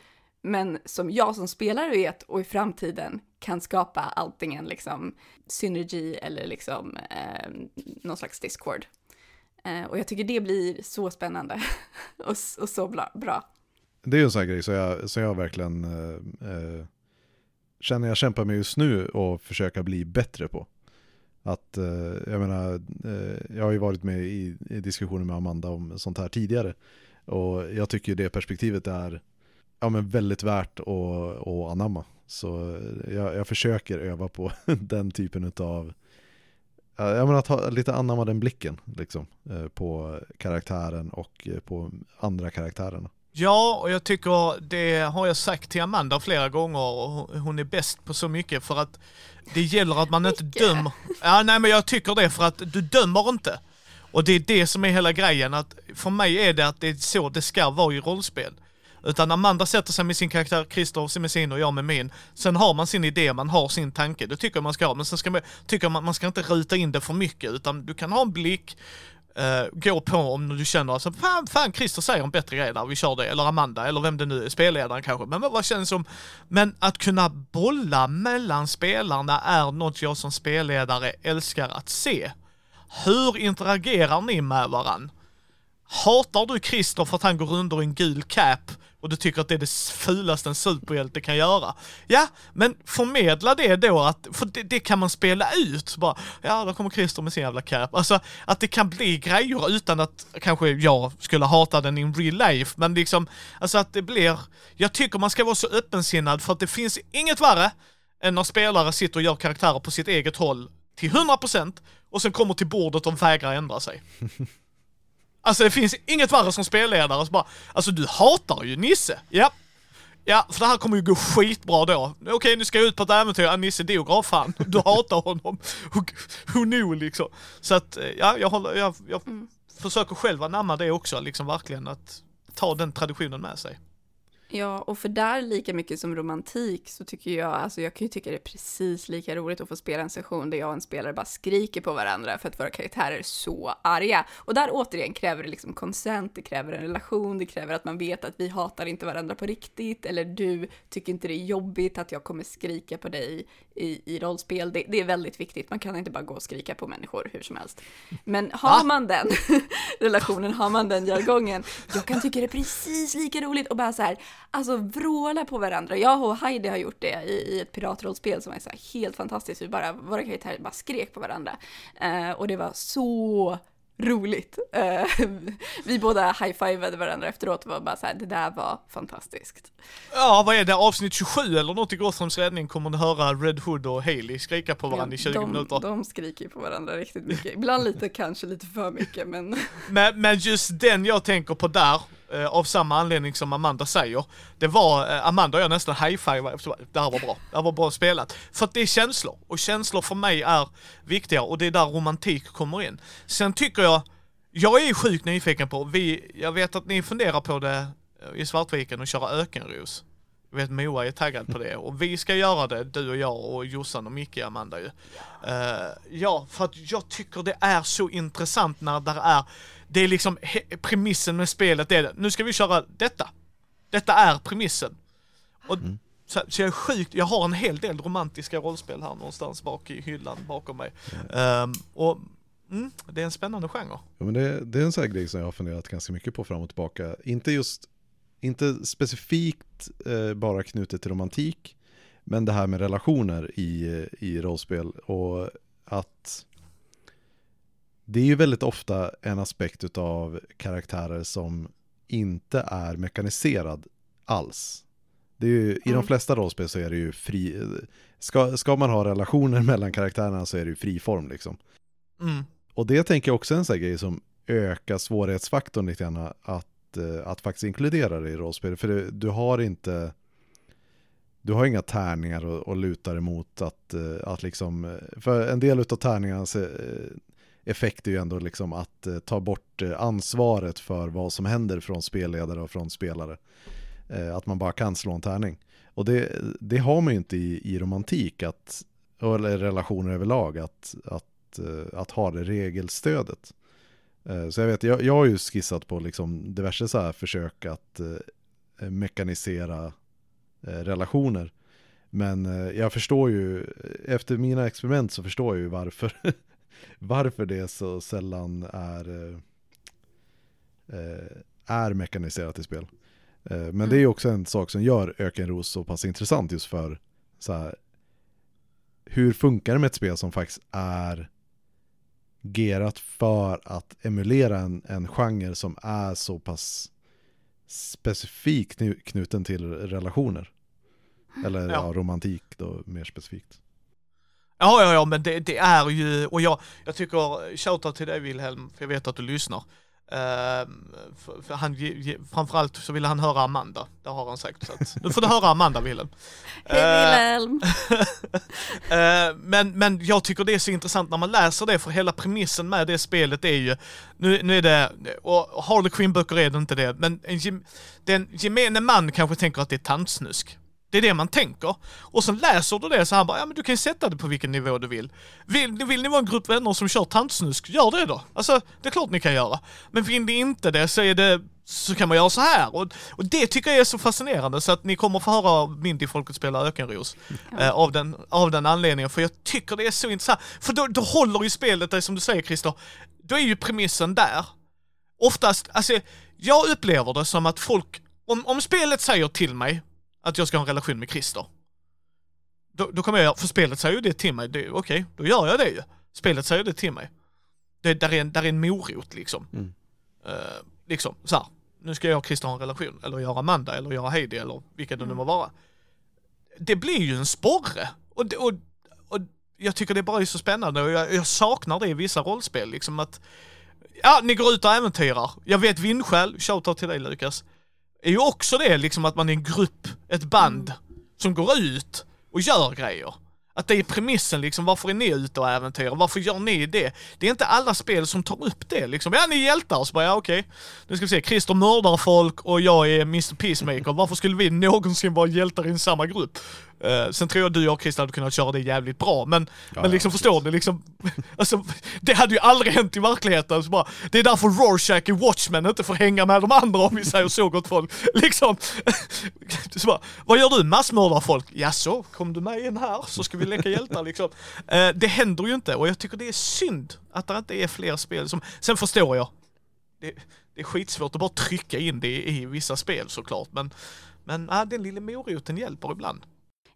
men som jag som spelare vet och i framtiden kan skapa antingen liksom synergi eller liksom eh, någon slags discord. Eh, och jag tycker det blir så spännande <laughs> och, och, så bra. Det är ju en sån här grej som jag, som jag verkligen eh, eh, känner jag kämpar med just nu och försöka bli bättre på. Att, eh, jag menar, eh, jag har ju varit med i, i diskussioner med Amanda om sånt här tidigare. Och jag tycker det perspektivet är ja, men väldigt värt att, att anamma. Så jag, jag försöker öva på <laughs> den typen av jag menar att ha lite anamma den blicken liksom, eh, på karaktären och eh, på andra karaktärerna. Ja, och jag tycker det har jag sagt till Amanda flera gånger och hon är bäst på så mycket för att det gäller att man inte dömer. Ja, nej men jag tycker det för att du dömer inte. Och det är det som är hela grejen att för mig är det att det är så det ska vara i rollspel. Utan Amanda sätter sig med sin karaktär, Christer med sin och jag med min. Sen har man sin idé, man har sin tanke. Det tycker jag man ska ha. Men sen ska man, tycker man, man ska inte ruta in det för mycket utan du kan ha en blick, Uh, gå på om du känner alltså, fan, fan Christer säger en bättre grej där, vi kör det. Eller Amanda, eller vem det nu är, spelledaren kanske. Men vad känns som, men att kunna bolla mellan spelarna är något jag som spelledare älskar att se. Hur interagerar ni med varandra? Hatar du Christer för att han går under en gul cap och du tycker att det är det fulaste en superhjälte kan göra. Ja, men förmedla det då att, för det, det kan man spela ut bara, ja då kommer Christer med sin jävla cap. Alltså att det kan bli grejer utan att kanske jag skulle hata den in real life, men liksom, alltså att det blir, jag tycker man ska vara så öppensinnad för att det finns inget värre än när spelare sitter och gör karaktärer på sitt eget håll till 100% och sen kommer till bordet och vägrar ändra sig. <laughs> Alltså det finns inget värre som spelledare så bara, alltså du hatar ju Nisse. Ja. Ja, för det här kommer ju gå skitbra då. Okej, nu ska jag ut på ett äventyr. Ja, Nisse dog, ja fan. Du hatar honom. Who knew liksom. Så att, eh, ja, jag håller, jag, jag mm. försöker själv anamma det också, liksom verkligen att ta den traditionen med sig. Ja, och för där lika mycket som romantik så tycker jag, alltså jag kan ju tycka det är precis lika roligt att få spela en session där jag och en spelare bara skriker på varandra för att våra karaktärer är så arga. Och där återigen kräver det liksom konsent, det kräver en relation, det kräver att man vet att vi hatar inte varandra på riktigt, eller du tycker inte det är jobbigt att jag kommer skrika på dig i, i rollspel. Det, det är väldigt viktigt, man kan inte bara gå och skrika på människor hur som helst. Men har man den <laughs> relationen, har man den jargongen, jag kan tycka det är precis lika roligt och bara så här, alltså vråla på varandra. Jag och Heidi har gjort det i, i ett piratrollspel som är så helt fantastiskt. Vi bara, våra karaktärer bara skrek på varandra. Uh, och det var så roligt. Uh, vi båda high-fivade varandra efteråt och var bara så här, det där var fantastiskt. Ja, vad är det, avsnitt 27 eller något i Gothams räddning kommer ni höra Red Hood och Haley skrika på varandra ja, i 20 de, minuter. De skriker på varandra riktigt mycket, ibland lite, kanske lite för mycket men... men... Men just den jag tänker på där, eh, av samma anledning som Amanda säger, det var, eh, Amanda och jag nästan high-fivade efter det här var bra, det här var bra spelat. För att det är känslor, och känslor för mig är viktiga och det är där romantik kommer in. Sen tycker jag, jag är sjukt nyfiken på, vi, jag vet att ni funderar på det eh, i Svartviken och köra ökenros. Jag vet Moa är taggad på det <laughs> och vi ska göra det, du och jag och Jossan och Micke Amanda ju. Uh, ja, för att jag tycker det är så intressant när det är det är liksom premissen med spelet är det. Nu ska vi köra detta. Detta är premissen. Och, mm. så, så jag är sjukt, jag har en hel del romantiska rollspel här någonstans bak i hyllan bakom mig. Ehm, och mm, det är en spännande genre. Ja, men det, det är en sån här grej som jag har funderat ganska mycket på fram och tillbaka. Inte just, inte specifikt eh, bara knutet till romantik, men det här med relationer i, i rollspel och att det är ju väldigt ofta en aspekt av karaktärer som inte är mekaniserad alls. Det är ju, I de Mm. flesta rollspel så är det ju fri, ska, ska man ha relationer <laughs> mellan karaktärerna så är det ju fri form liksom. Mm. Och det tänker jag också är en sån grej som ökar svårighetsfaktorn lite grann att, eh, att faktiskt inkludera det i rollspel. För det, du har inte du har inga tärningar att, att luta dig emot att, eh, att liksom, eh, för en del av tärningarnas eh, effekt är ju ändå liksom att eh, ta bort eh, ansvaret för vad som händer från spelledare och från spelare. Eh, Att man bara kan slå en tärning. Och det, det har man ju inte i, i romantik, att, eller relationer överlag, att, att, eh, att ha det regelstödet. Eh, Så jag vet, jag, jag har ju skissat på liksom diverse så här försök att eh, mekanisera eh, relationer. Men eh, jag förstår ju, efter mina experiment så förstår jag ju varför, <laughs> varför det så sällan är, eh, eh, är mekaniserat i spel. Eh, Men det är ju också en sak som gör Ökenros så pass intressant just för så här, hur funkar det med ett spel som faktiskt är gerat för att emulera en, en genre som är så pass specifikt knu- knuten till relationer. Eller Ja. ja. romantik då mer specifikt. Ja, ja, ja, men det, det är ju, och jag, jag tycker, shoutout till dig Wilhelm, för jag vet att du lyssnar. Ehm, för, för han, framförallt så ville han höra Amanda, det har han sagt. Så att, nu får du höra Amanda Wilhelm. <laughs> Hej Wilhelm! <laughs> Eh, men, men jag tycker det är så intressant när man läser det, för hela premissen med det spelet är ju, nu, nu är det, och Harley Quinn-böcker är det inte det, men en, den gemene man kanske tänker att det är tantsnusk. Det är det man tänker. Och så läser du det så här bara, ja men du kan ju sätta det på vilken nivå du vill. Vill, vill ni vara en grupp vänner som kör tantsnusk, gör det då. Alltså, det är klart ni kan göra. Men vill ni inte det så är det, så kan man göra så här. Och, och det tycker jag är så fascinerande så att ni kommer få höra Mindy-folket spela Ökenros. Eh, av, den, av den anledningen, för jag tycker det är så intressant. För då, då håller ju spelet dig som du säger Christer, då är ju premissen där. Oftast, alltså jag upplever det som att folk, om, om spelet säger till mig att jag ska ha en relation med Christer, då, då kommer jag göra, för spelet säger ju det till mig, okej, då gör jag det ju. Spelet säger det till mig. Det, där, är en, där är en morot liksom. Mm. Eh, liksom, så här. nu ska jag och Christer ha en relation, eller jag och Amanda, eller jag och Heidi, eller vilka det nu må vara. Det blir ju en sporre. Och, det- och, och jag tycker det bara är så spännande och jag, jag saknar det i vissa rollspel, liksom att Ja, ni går ut och äventyrar. Jag vet Vindskäl, shoutout till dig Lukas, är ju också det liksom att man är en grupp, ett band, som går ut och gör grejer. Att det är premissen liksom, varför är ni ute och äventyrar? Varför gör ni det? Det är inte alla spel som tar upp det liksom. Ja, ni är hjältar. Så bara, ja okej. Nu ska vi se, Christer mördar folk och jag är Mr Peacemaker. Varför skulle vi någonsin vara hjältar i samma grupp? Eh, sen tror jag du och Christer hade kunnat köra det jävligt bra, men, men ja, liksom förstår ni liksom, <laughs> alltså, det hade ju aldrig hänt i verkligheten. Så bara, det är därför Rorschach i Watchmen inte får hänga med de andra om vi säger så gott folk. <laughs> Liksom, <laughs> så bara, vad gör du? Massmördar folk? Jaså, kom du med in här så ska vi leka hjältar liksom. Eh, det händer ju inte och jag tycker det är synd att det inte är fler spel som, sen förstår jag, det, det är skitsvårt att bara trycka in det i, i vissa spel såklart, men, men äh, den lilla moroten hjälper ibland.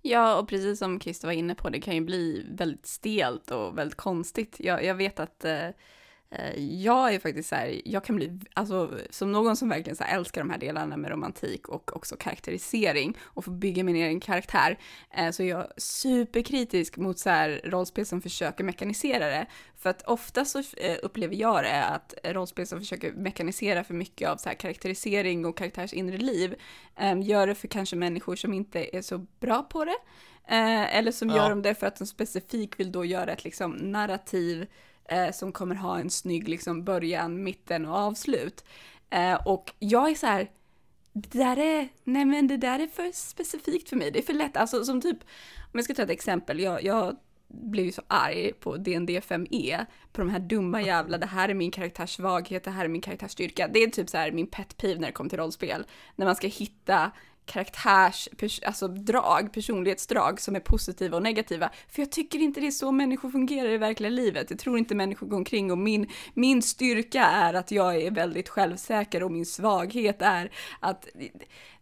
Ja, och precis som Christer var inne på, det kan ju bli väldigt stelt och väldigt konstigt. Jag, jag vet att eh, jag är faktiskt så här, jag kan bli, alltså som någon som verkligen så älskar de här delarna med romantik och också karaktärisering och få bygga min egen karaktär, eh, så är jag superkritisk mot så här rollspel som försöker mekanisera det. För att ofta så eh, upplever jag det att rollspel som försöker mekanisera för mycket av så här karaktärisering och karaktärs inre liv eh, gör det för kanske människor som inte är så bra på det. Eh, eller som Ja. gör de det för att de specifikt vill då göra ett liksom, narrativ eh, som kommer ha en snygg liksom, början, mitten och avslut. Eh, och jag är så här, det där är, nej men det där är för specifikt för mig, det är för lätt, alltså som typ, om jag ska ta ett exempel, jag, jag blev ju så arg på DND 5E, på de här dumma jävla, det här är min karaktärs svaghet, det här är min karaktärs styrka. Det är typ så här min pet peeve när det kommer till rollspel. När man ska hitta karaktärs, pers alltså drag, personlighetsdrag som är positiva och negativa. För jag tycker inte det är så människor fungerar i verkliga livet. Jag tror inte människor går omkring och min, min styrka är att jag är väldigt självsäker och min svaghet är att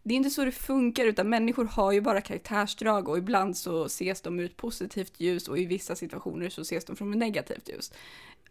det är inte så det funkar utan människor har ju bara karaktärsdrag och ibland så ses de ut positivt ljus och i vissa situationer så ses de från ett negativt ljus.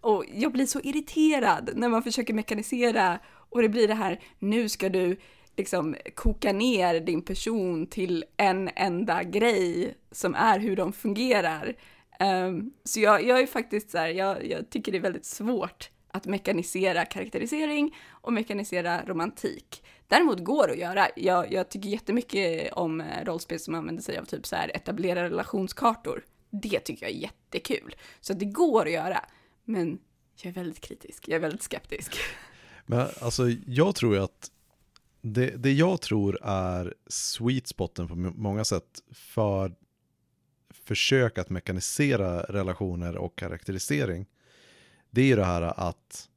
Och jag blir så irriterad när man försöker mekanisera och det blir det här, nu ska du liksom koka ner din person till en enda grej som är hur de fungerar. Um, så jag, jag är faktiskt så här, jag, jag tycker det är väldigt svårt att mekanisera karaktärisering och mekanisera romantik. Däremot går det att göra. Jag, jag tycker jättemycket om eh, rollspel som använder sig av typ så här etablera relationskartor. Det tycker jag är jättekul. Så det går att göra. Men jag är väldigt kritisk, jag är väldigt skeptisk. Men alltså jag tror ju att det, det jag tror är sweet spoten på många sätt för försök att mekanisera relationer och karaktärisering. Det är ju det här att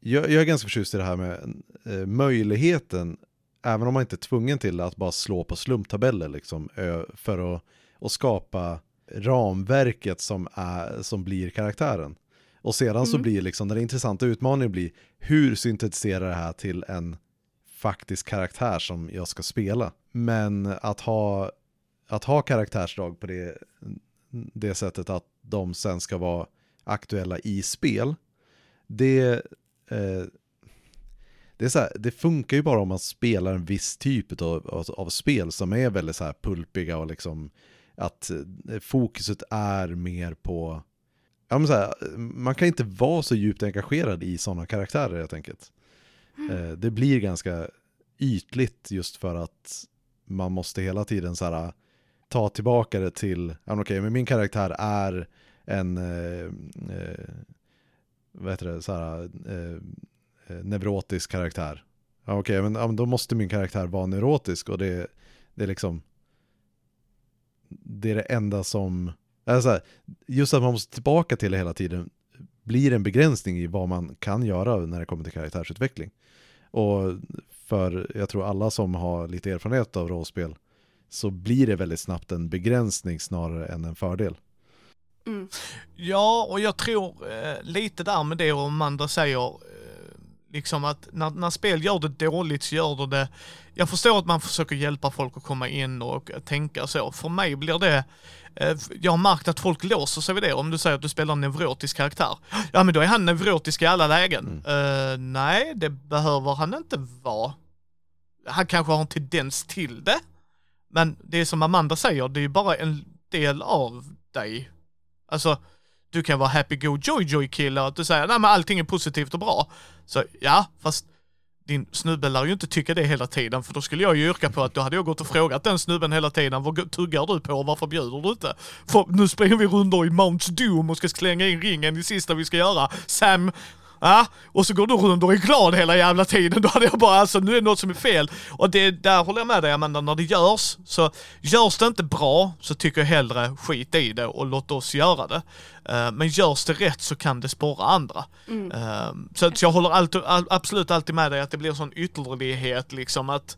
jag, jag är ganska förtjust i det här med eh, möjligheten, även om man inte är tvungen till att bara slå på slumptabeller liksom, för att, att skapa ramverket som, är, som blir karaktären. Och sedan mm. så blir liksom den intressanta utmaningen blir hur syntetiserar det här till en faktisk karaktär som jag ska spela. Men att ha, att ha karaktärsdrag på det, det sättet att de sen ska vara aktuella i spel, det, eh, det, är så här, det funkar ju bara om man spelar en viss typ av, av, av spel som är väldigt så här pulpiga och liksom att eh, fokuset är mer på ja, men så här, man kan inte vara så djupt engagerad i sådana karaktärer helt enkelt. Mm. Det blir ganska ytligt just för att man måste hela tiden så här, ta tillbaka det till, ja, okej, okay, men min karaktär är en, eh, eh, vad heter det, så här, eh, eh neurotisk karaktär. Ja, okej, okay, men ja, då måste min karaktär vara neurotisk och det, det är liksom, det är det enda som Alltså, just att man måste tillbaka till det hela tiden blir en begränsning i vad man kan göra när det kommer till karaktärsutveckling. Och för jag tror alla som har lite erfarenhet av rollspel så blir det väldigt snabbt en begränsning snarare än en fördel. Mm. Ja, och jag tror eh, lite där med det Amanda säger, eh, liksom att när, när spel gör det dåligt så gör det det, jag förstår att man försöker hjälpa folk att komma in och tänka så. För mig blir det Eh, jag har märkt att folk låser sig vid det. Om du säger att du spelar en neurotisk karaktär. Ja men då är han neurotisk i alla lägen. Mm. Uh, nej, det behöver han inte vara. Han kanske har en tendens till det. Men det är som Amanda säger, det är ju bara en del av dig. Alltså, du kan vara happy go joy joy kille och att du säger nej men allting är positivt och bra. Så ja, fast din snubbe lär ju inte tycka det hela tiden, för då skulle jag ju yrka på att då hade jag gått och frågat den snubben hela tiden, vad tuggar du på och varför bjuder du inte? För nu springer vi rundor i Mount Doom och ska slänga in ringen i sista vi ska göra. Sam Ja, och så går du runt och är glad hela jävla tiden. Då hade jag bara, alltså nu är det något som är fel. Och det, där håller jag med dig Amanda, när det görs, så görs det inte bra så tycker jag hellre skit i det och låt oss göra det. Uh, men görs det rätt så kan det spåra andra. Mm. Uh, så, så jag håller alltid, absolut alltid med dig att det blir en sån ytterlighet liksom att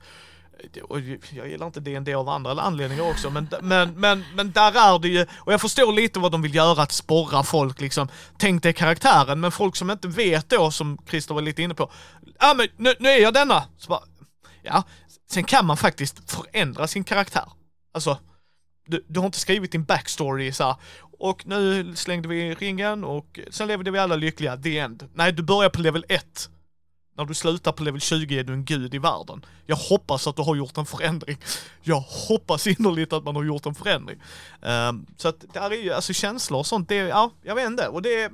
jag gillar inte DND av andra anledningar också, men, men, men, men där är det ju, och jag förstår lite vad de vill göra, att sporra folk liksom. Tänk dig karaktären, men folk som inte vet då, som Christer var lite inne på, ja men nu, nu är jag denna. Så bara, ja, sen kan man faktiskt förändra sin karaktär. Alltså, du, du har inte skrivit din backstory så här, och nu slängde vi ringen och sen levde vi alla lyckliga, the end. Nej, du börjar på level 1 när du slutar på level 20 är du en gud i världen. Jag hoppas att du har gjort en förändring. Jag hoppas innerligt att man har gjort en förändring. Um, så att det är ju, alltså känslor och sånt, det, ja, jag vet inte. Och det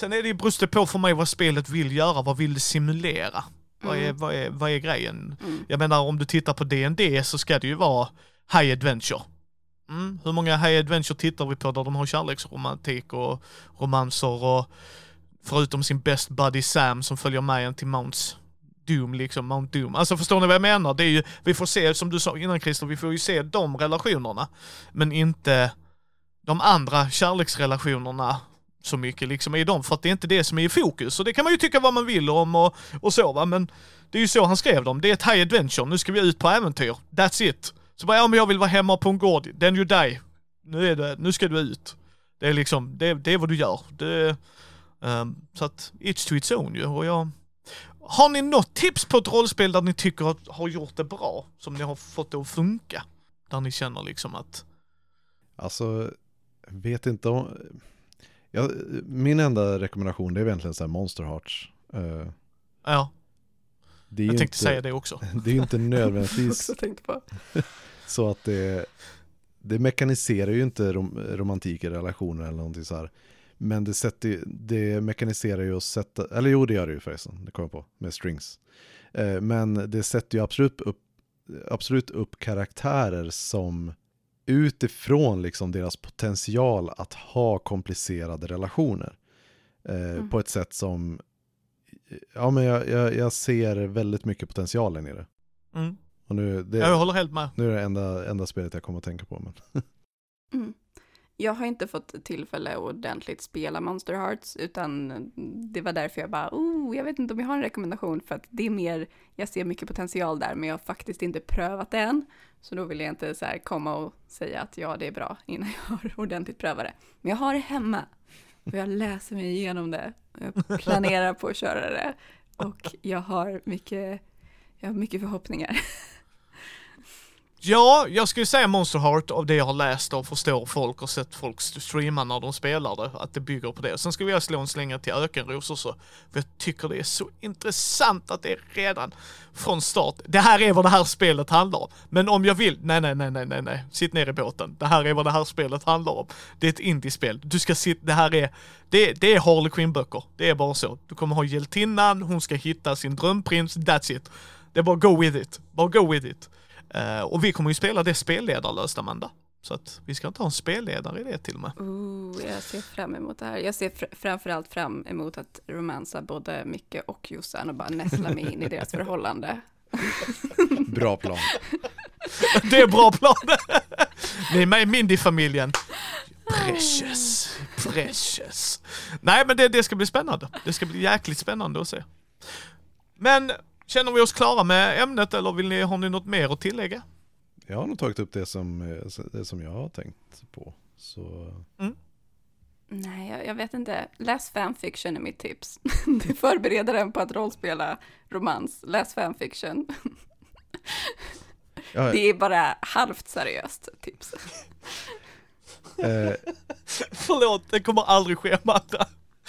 Sen är det ju brustet på för mig vad spelet vill göra, vad vill det simulera? Mm. Vad, är, mm. vad, är, vad är grejen? Mm. Jag menar om du tittar på D&D så ska det ju vara high adventure. Mm. Hur många high adventure tittar vi på där de har kärleksromantik och romanser och Förutom sin best buddy Sam som följer med en till Mounts Doom, liksom Mount Doom. Alltså förstår ni vad jag menar? Det är ju, vi får se, som du sa innan Christer, vi får ju se de relationerna. Men inte de andra kärleksrelationerna så mycket liksom i dem för att det är inte det som är i fokus. Och det kan man ju tycka vad man vill om och, och så va, men det är ju så han skrev dem. Det är ett high adventure, nu ska vi ut på äventyr. That's it. Så bara, ja men jag vill vara hemma på en gård, then you die. Nu är det, nu ska du ut. Det är liksom, det, det är vad du gör. Det, um, så att, it's to its own ju. Och jag, har ni något tips på ett rollspel där ni tycker att har gjort det bra? Som ni har fått det att funka? Där ni känner liksom att... Alltså, vet inte om... Ja, min enda rekommendation det är egentligen så här Monster Hearts. Uh, ja. Jag tänkte inte, säga det också. <laughs> Det är ju inte <laughs> nödvändigtvis <laughs> så att det, det mekaniserar ju inte rom, romantik i relationer eller någonting så här. Men det, sätter, det mekaniserar ju att sätta, eller jo det gör det ju förresten, det kommer jag på, med strings. Eh, men det sätter ju absolut upp, absolut upp karaktärer som utifrån liksom deras potential att ha komplicerade relationer. Eh, mm. På ett sätt som, ja men jag, jag, jag, ser väldigt mycket potentialen i det. Mm. Och nu, det, jag håller helt med. Nu är det enda, enda spelet jag kommer att tänka på. Men. mm. Jag har inte fått tillfälle att ordentligt spela Monster Hearts, utan det var därför jag bara, oh, jag vet inte om jag har en rekommendation, för att det är mer, jag ser mycket potential där, men jag har faktiskt inte prövat det än. Så då vill jag inte så här komma och säga att ja, det är bra innan jag har ordentligt prövat det. Men jag har det hemma, och jag läser mig igenom det, jag planerar på att köra det, och jag har mycket, jag har mycket förhoppningar. Ja, jag skulle säga Monster Heart av det jag har läst och förstår folk och sett folk streama när de spelar det, att det bygger på det. Sen skulle jag slå en slänga till Ökenros också, för jag tycker det är så intressant att det är redan från start. Det här är vad det här spelet handlar om. Men om jag vill, nej, nej, nej, nej, nej, nej, sitt ner i båten. Det här är vad det här spelet handlar om. Det är ett indiespel. Du ska sitta, det här är, det, det är Harley Quinn-böcker. Det är bara så. Du kommer ha hjältinnan, hon ska hitta sin drömprins, that's it. Det är bara go with it. Bara go with it. Uh, och vi kommer ju spela det spelledarlöst Amanda. Så att vi ska inte ha en spelledare i det till och med. Ooh, jag ser fram emot det här. Jag ser fr framförallt fram emot att romansa både Micke och Jossan och bara näsla mig in i deras förhållande. <laughs> Bra plan. det är bra plan. Ni är med i Mindy-familjen. Precious, precious. Nej men det, det ska bli spännande. Det ska bli jäkligt spännande att se. Men Känner vi oss klara med ämnet eller vill ni, har ni något mer att tillägga? Jag har nog tagit upp det som, eh, det som jag har tänkt på. Så... Mm. Nej, jag, jag, vet inte. Läs fanfiction är mitt tips. <laughs> Du förbereder en på att rollspela romans. Läs fanfiction. <laughs> Ja, det är bara halvt seriöst tips. Eh. <laughs> Förlåt, det kommer aldrig ske Amanda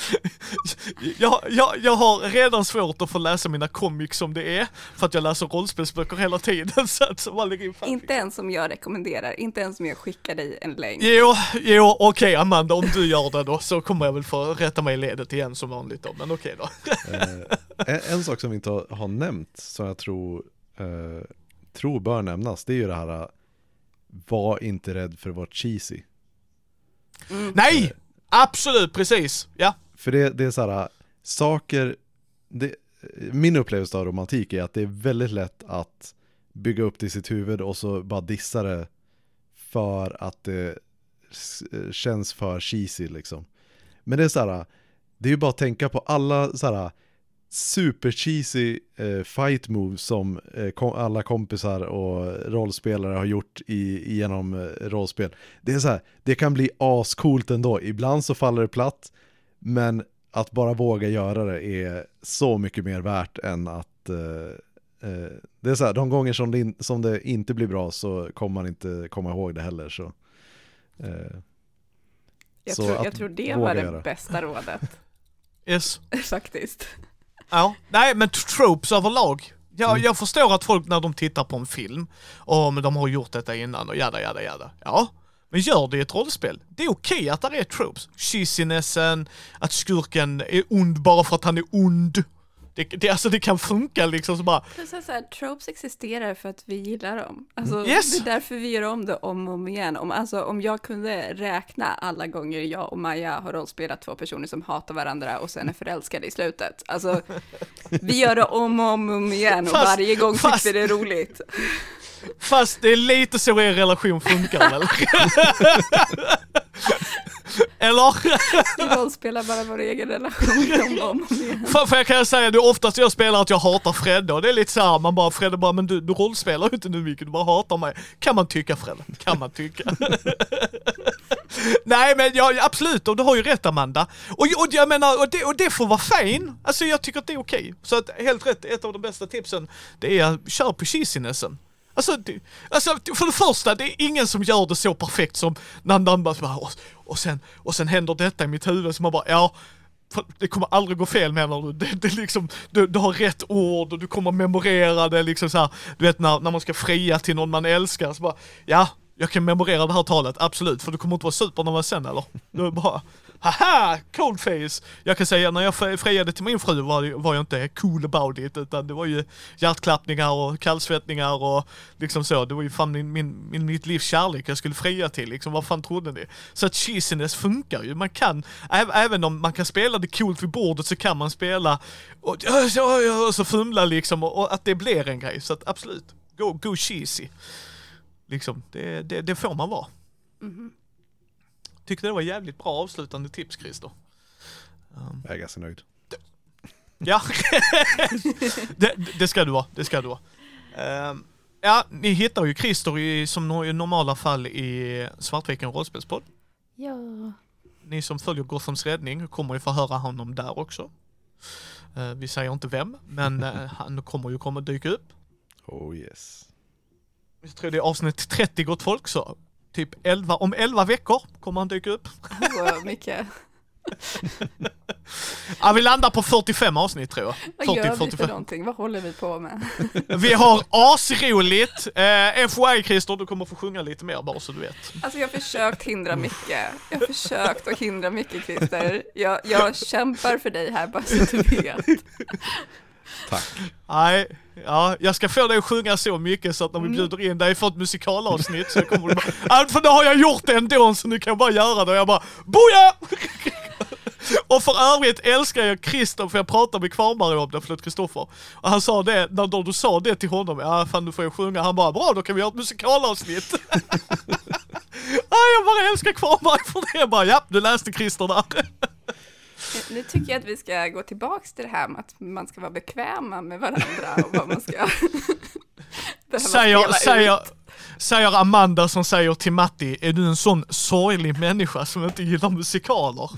<laughs> jag, jag, jag har redan svårt att få läsa mina comics som det är, för att jag läser rollspelsböcker hela tiden. <laughs> Så att, så inte ens som jag rekommenderar, inte ens som jag skickar dig en länk. Jo, jo okej okay, Amanda, om du gör det då så kommer jag väl få rätta mig i ledet igen som vanligt då, men okej okay då. eh, en, en, sak som vi inte har, har nämnt, som jag tror, eh, tror bör nämnas, det är ju det här, var inte rädd för att vara cheesy. Mm. Nej! Absolut, precis, ja. För det, det är så här, saker, det, min upplevelse av romantik är att det är väldigt lätt att bygga upp det i sitt huvud och så bara dissa det för att det känns för cheesy liksom. Men det är så här, det är ju bara att tänka på alla så här super cheesy eh, fight moves som eh, kom, alla kompisar och rollspelare har gjort i, genom eh, rollspel. Det är så här, det kan bli ascoolt ändå. Ibland så faller det platt, men att bara våga göra det är så mycket mer värt än att eh, eh, det är så här, de gånger som det, in, som det, inte blir bra så kommer man inte komma ihåg det heller. Så, eh, jag, så tror, jag tror det var det göra. bästa rådet. <laughs> Yes. <laughs> Faktiskt. Ja, nej men tropes överlag. Jag, mm. jag förstår att folk när de tittar på en film, och men de har gjort detta innan och jada jada jada. Ja, men gör det i ett rollspel. Det är okej okay att det är tropes. Cheesinessen, att skurken är ond bara för att han är ond. Det, det, alltså det kan funka liksom så bara. Så så här, tropes existerar för att vi gillar dem. Alltså, yes. Det är därför vi gör om det om och om igen. Om, alltså, om jag kunde räkna alla gånger jag och Maja har rollspelat två personer som hatar varandra och sen är förälskade i slutet. Alltså, <laughs> vi gör det om och om, och om igen och fast, varje gång fast, tycker vi det är roligt. Fast det är lite så er relation funkar <laughs> väl? Eller? Vi rollspelar bara vår egen relation om och om igen. För, för jag kan säga det är oftast jag spelar att jag hatar Fredde och det är lite såhär, man bara Fredde bara, men du, du rollspelar ju inte nu mycket, du bara hatar mig. Kan man tycka Fredde, kan man tycka. <laughs> Nej men ja, absolut, och du har ju rätt Amanda. Och, och jag menar, och det, och det får vara fine. Alltså jag tycker att det är okej. Så att helt rätt, ett av de bästa tipsen, det är kör på cheesinessen. Alltså, det, alltså, för det första, det är ingen som gör det så perfekt som när bara, och, sen, och sen händer detta i mitt huvud, så man bara, ja, det kommer aldrig gå fel menar du. Det, det är liksom, du, du har rätt ord och du kommer memorera det liksom så här, du vet när, när man ska fria till någon man älskar, så bara, ja, jag kan memorera det här talet, absolut, för du kommer inte vara supernervös sen eller? Du är bara, haha, cold face! Jag kan säga när jag friade till min fru var, var jag inte cool about it, utan det var ju hjärtklappningar och kallsvettningar och liksom så. Det var ju fan min, min, min, mitt livs kärlek jag skulle fria till, liksom vad fan trodde ni? Så att cheesiness funkar ju, man kan, även om man kan spela det coolt vid bordet så kan man spela och, och, och, och så fumla liksom och, och att det blir en grej, så att absolut, go, go cheesy. Liksom, det, det, det får man vara. Mhm. Tyckte det var jävligt bra avslutande tips Christer. Jag är ganska nöjd. Ja, <laughs> det, det ska du vara, det ska du vara. Ehm, ja, ni hittar ju Christer i, som i normala fall i Svartviken rollspelspodd. Ja. Ni som följer Gothams räddning kommer ju få höra honom där också. Eh, vi säger inte vem, men eh, <laughs> han kommer ju komma dyka upp. Oh yes. Jag tror det är avsnitt 30 gott folk så typ 11, om 11 veckor kommer han dyka upp. Vad mycket. Ja, vi landar på 45 avsnitt tror jag. Vad gör vi för 45. någonting? Vad håller vi på med? Vi har asroligt. Eh, FYI Christer, du kommer få sjunga lite mer bara så du vet. Alltså jag har försökt hindra mycket. Jag har försökt att hindra mycket Christer. Jag, jag kämpar för dig här bara så du vet. Tack. Nej, ja, jag ska få dig att sjunga så mycket så att när vi Mm. bjuder in dig för ett musikalavsnitt så kommer du bara, för då har jag gjort det ändå så nu kan jag bara göra det och jag bara, boja! <laughs> Och för övrigt älskar jag Christer för jag pratade med Kvarnberg om det, förlåt Kristoffer. Och han sa det, när då du sa det till honom, ja fan du får ju sjunga, han bara bra då kan vi göra ett musikalavsnitt. <laughs> ja, jag bara älskar Kvarnberg för det, jag bara ja, du läste Christer där. Nu tycker jag att vi ska gå tillbaks till det här med att man ska vara bekväma med varandra och vad man ska <laughs> Säger, säger, säger Amanda som säger till Matti, är du en sån sorglig människa som inte gillar musikaler?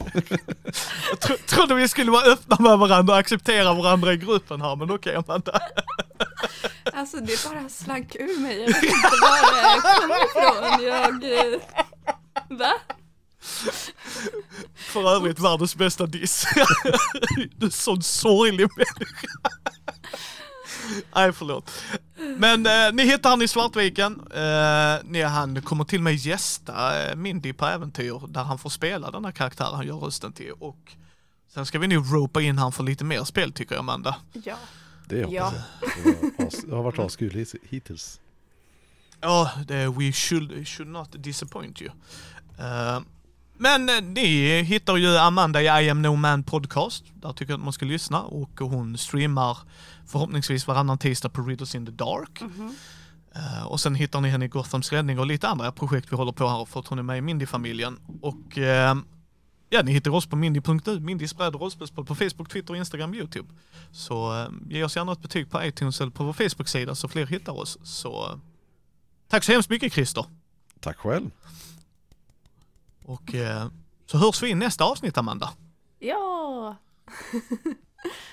Jag <laughs> tro, trodde vi skulle vara öppna med varandra och acceptera varandra i gruppen här, men okej Amanda. <laughs> Alltså det bara slank ur mig. Jag vet inte var det kom ifrån. Jag... eh, Va? <laughs> För övrigt världens bästa diss. <laughs> Du är sån sorglig människa. <laughs> Nej förlåt. Men eh, ni hittar han i Svartviken. Eh, ni, han kommer till och med gästa eh, Mindy på äventyr där han får spela den här karaktären han gör rösten till. Och sen ska vi nog ropa in han för lite mer spel tycker jag Amanda. Ja. Det hoppas Ja. jag. Det, har varit askul his- hittills. Ja, det we should, should not disappoint you. Eh, men eh, ni hittar ju Amanda i I am no man podcast. Där tycker jag att man ska lyssna. Och hon streamar förhoppningsvis varannan tisdag på Riddles in the Dark. Eh, och sen hittar ni henne i Gothams räddning och lite andra projekt vi håller på här för att hon är med i Mindy-familjen. Och eh, ja, ni hittar oss på mindy.nu, Mindys bräd och rollspelspodd på Facebook, Twitter, Instagram, YouTube. Så eh, ge oss gärna ett betyg på iTunes eller på vår Facebook-sida så fler hittar oss. Så tack så hemskt mycket Christer. Tack själv. Och eh, så hörs vi i nästa avsnitt Amanda. Ja. <laughs>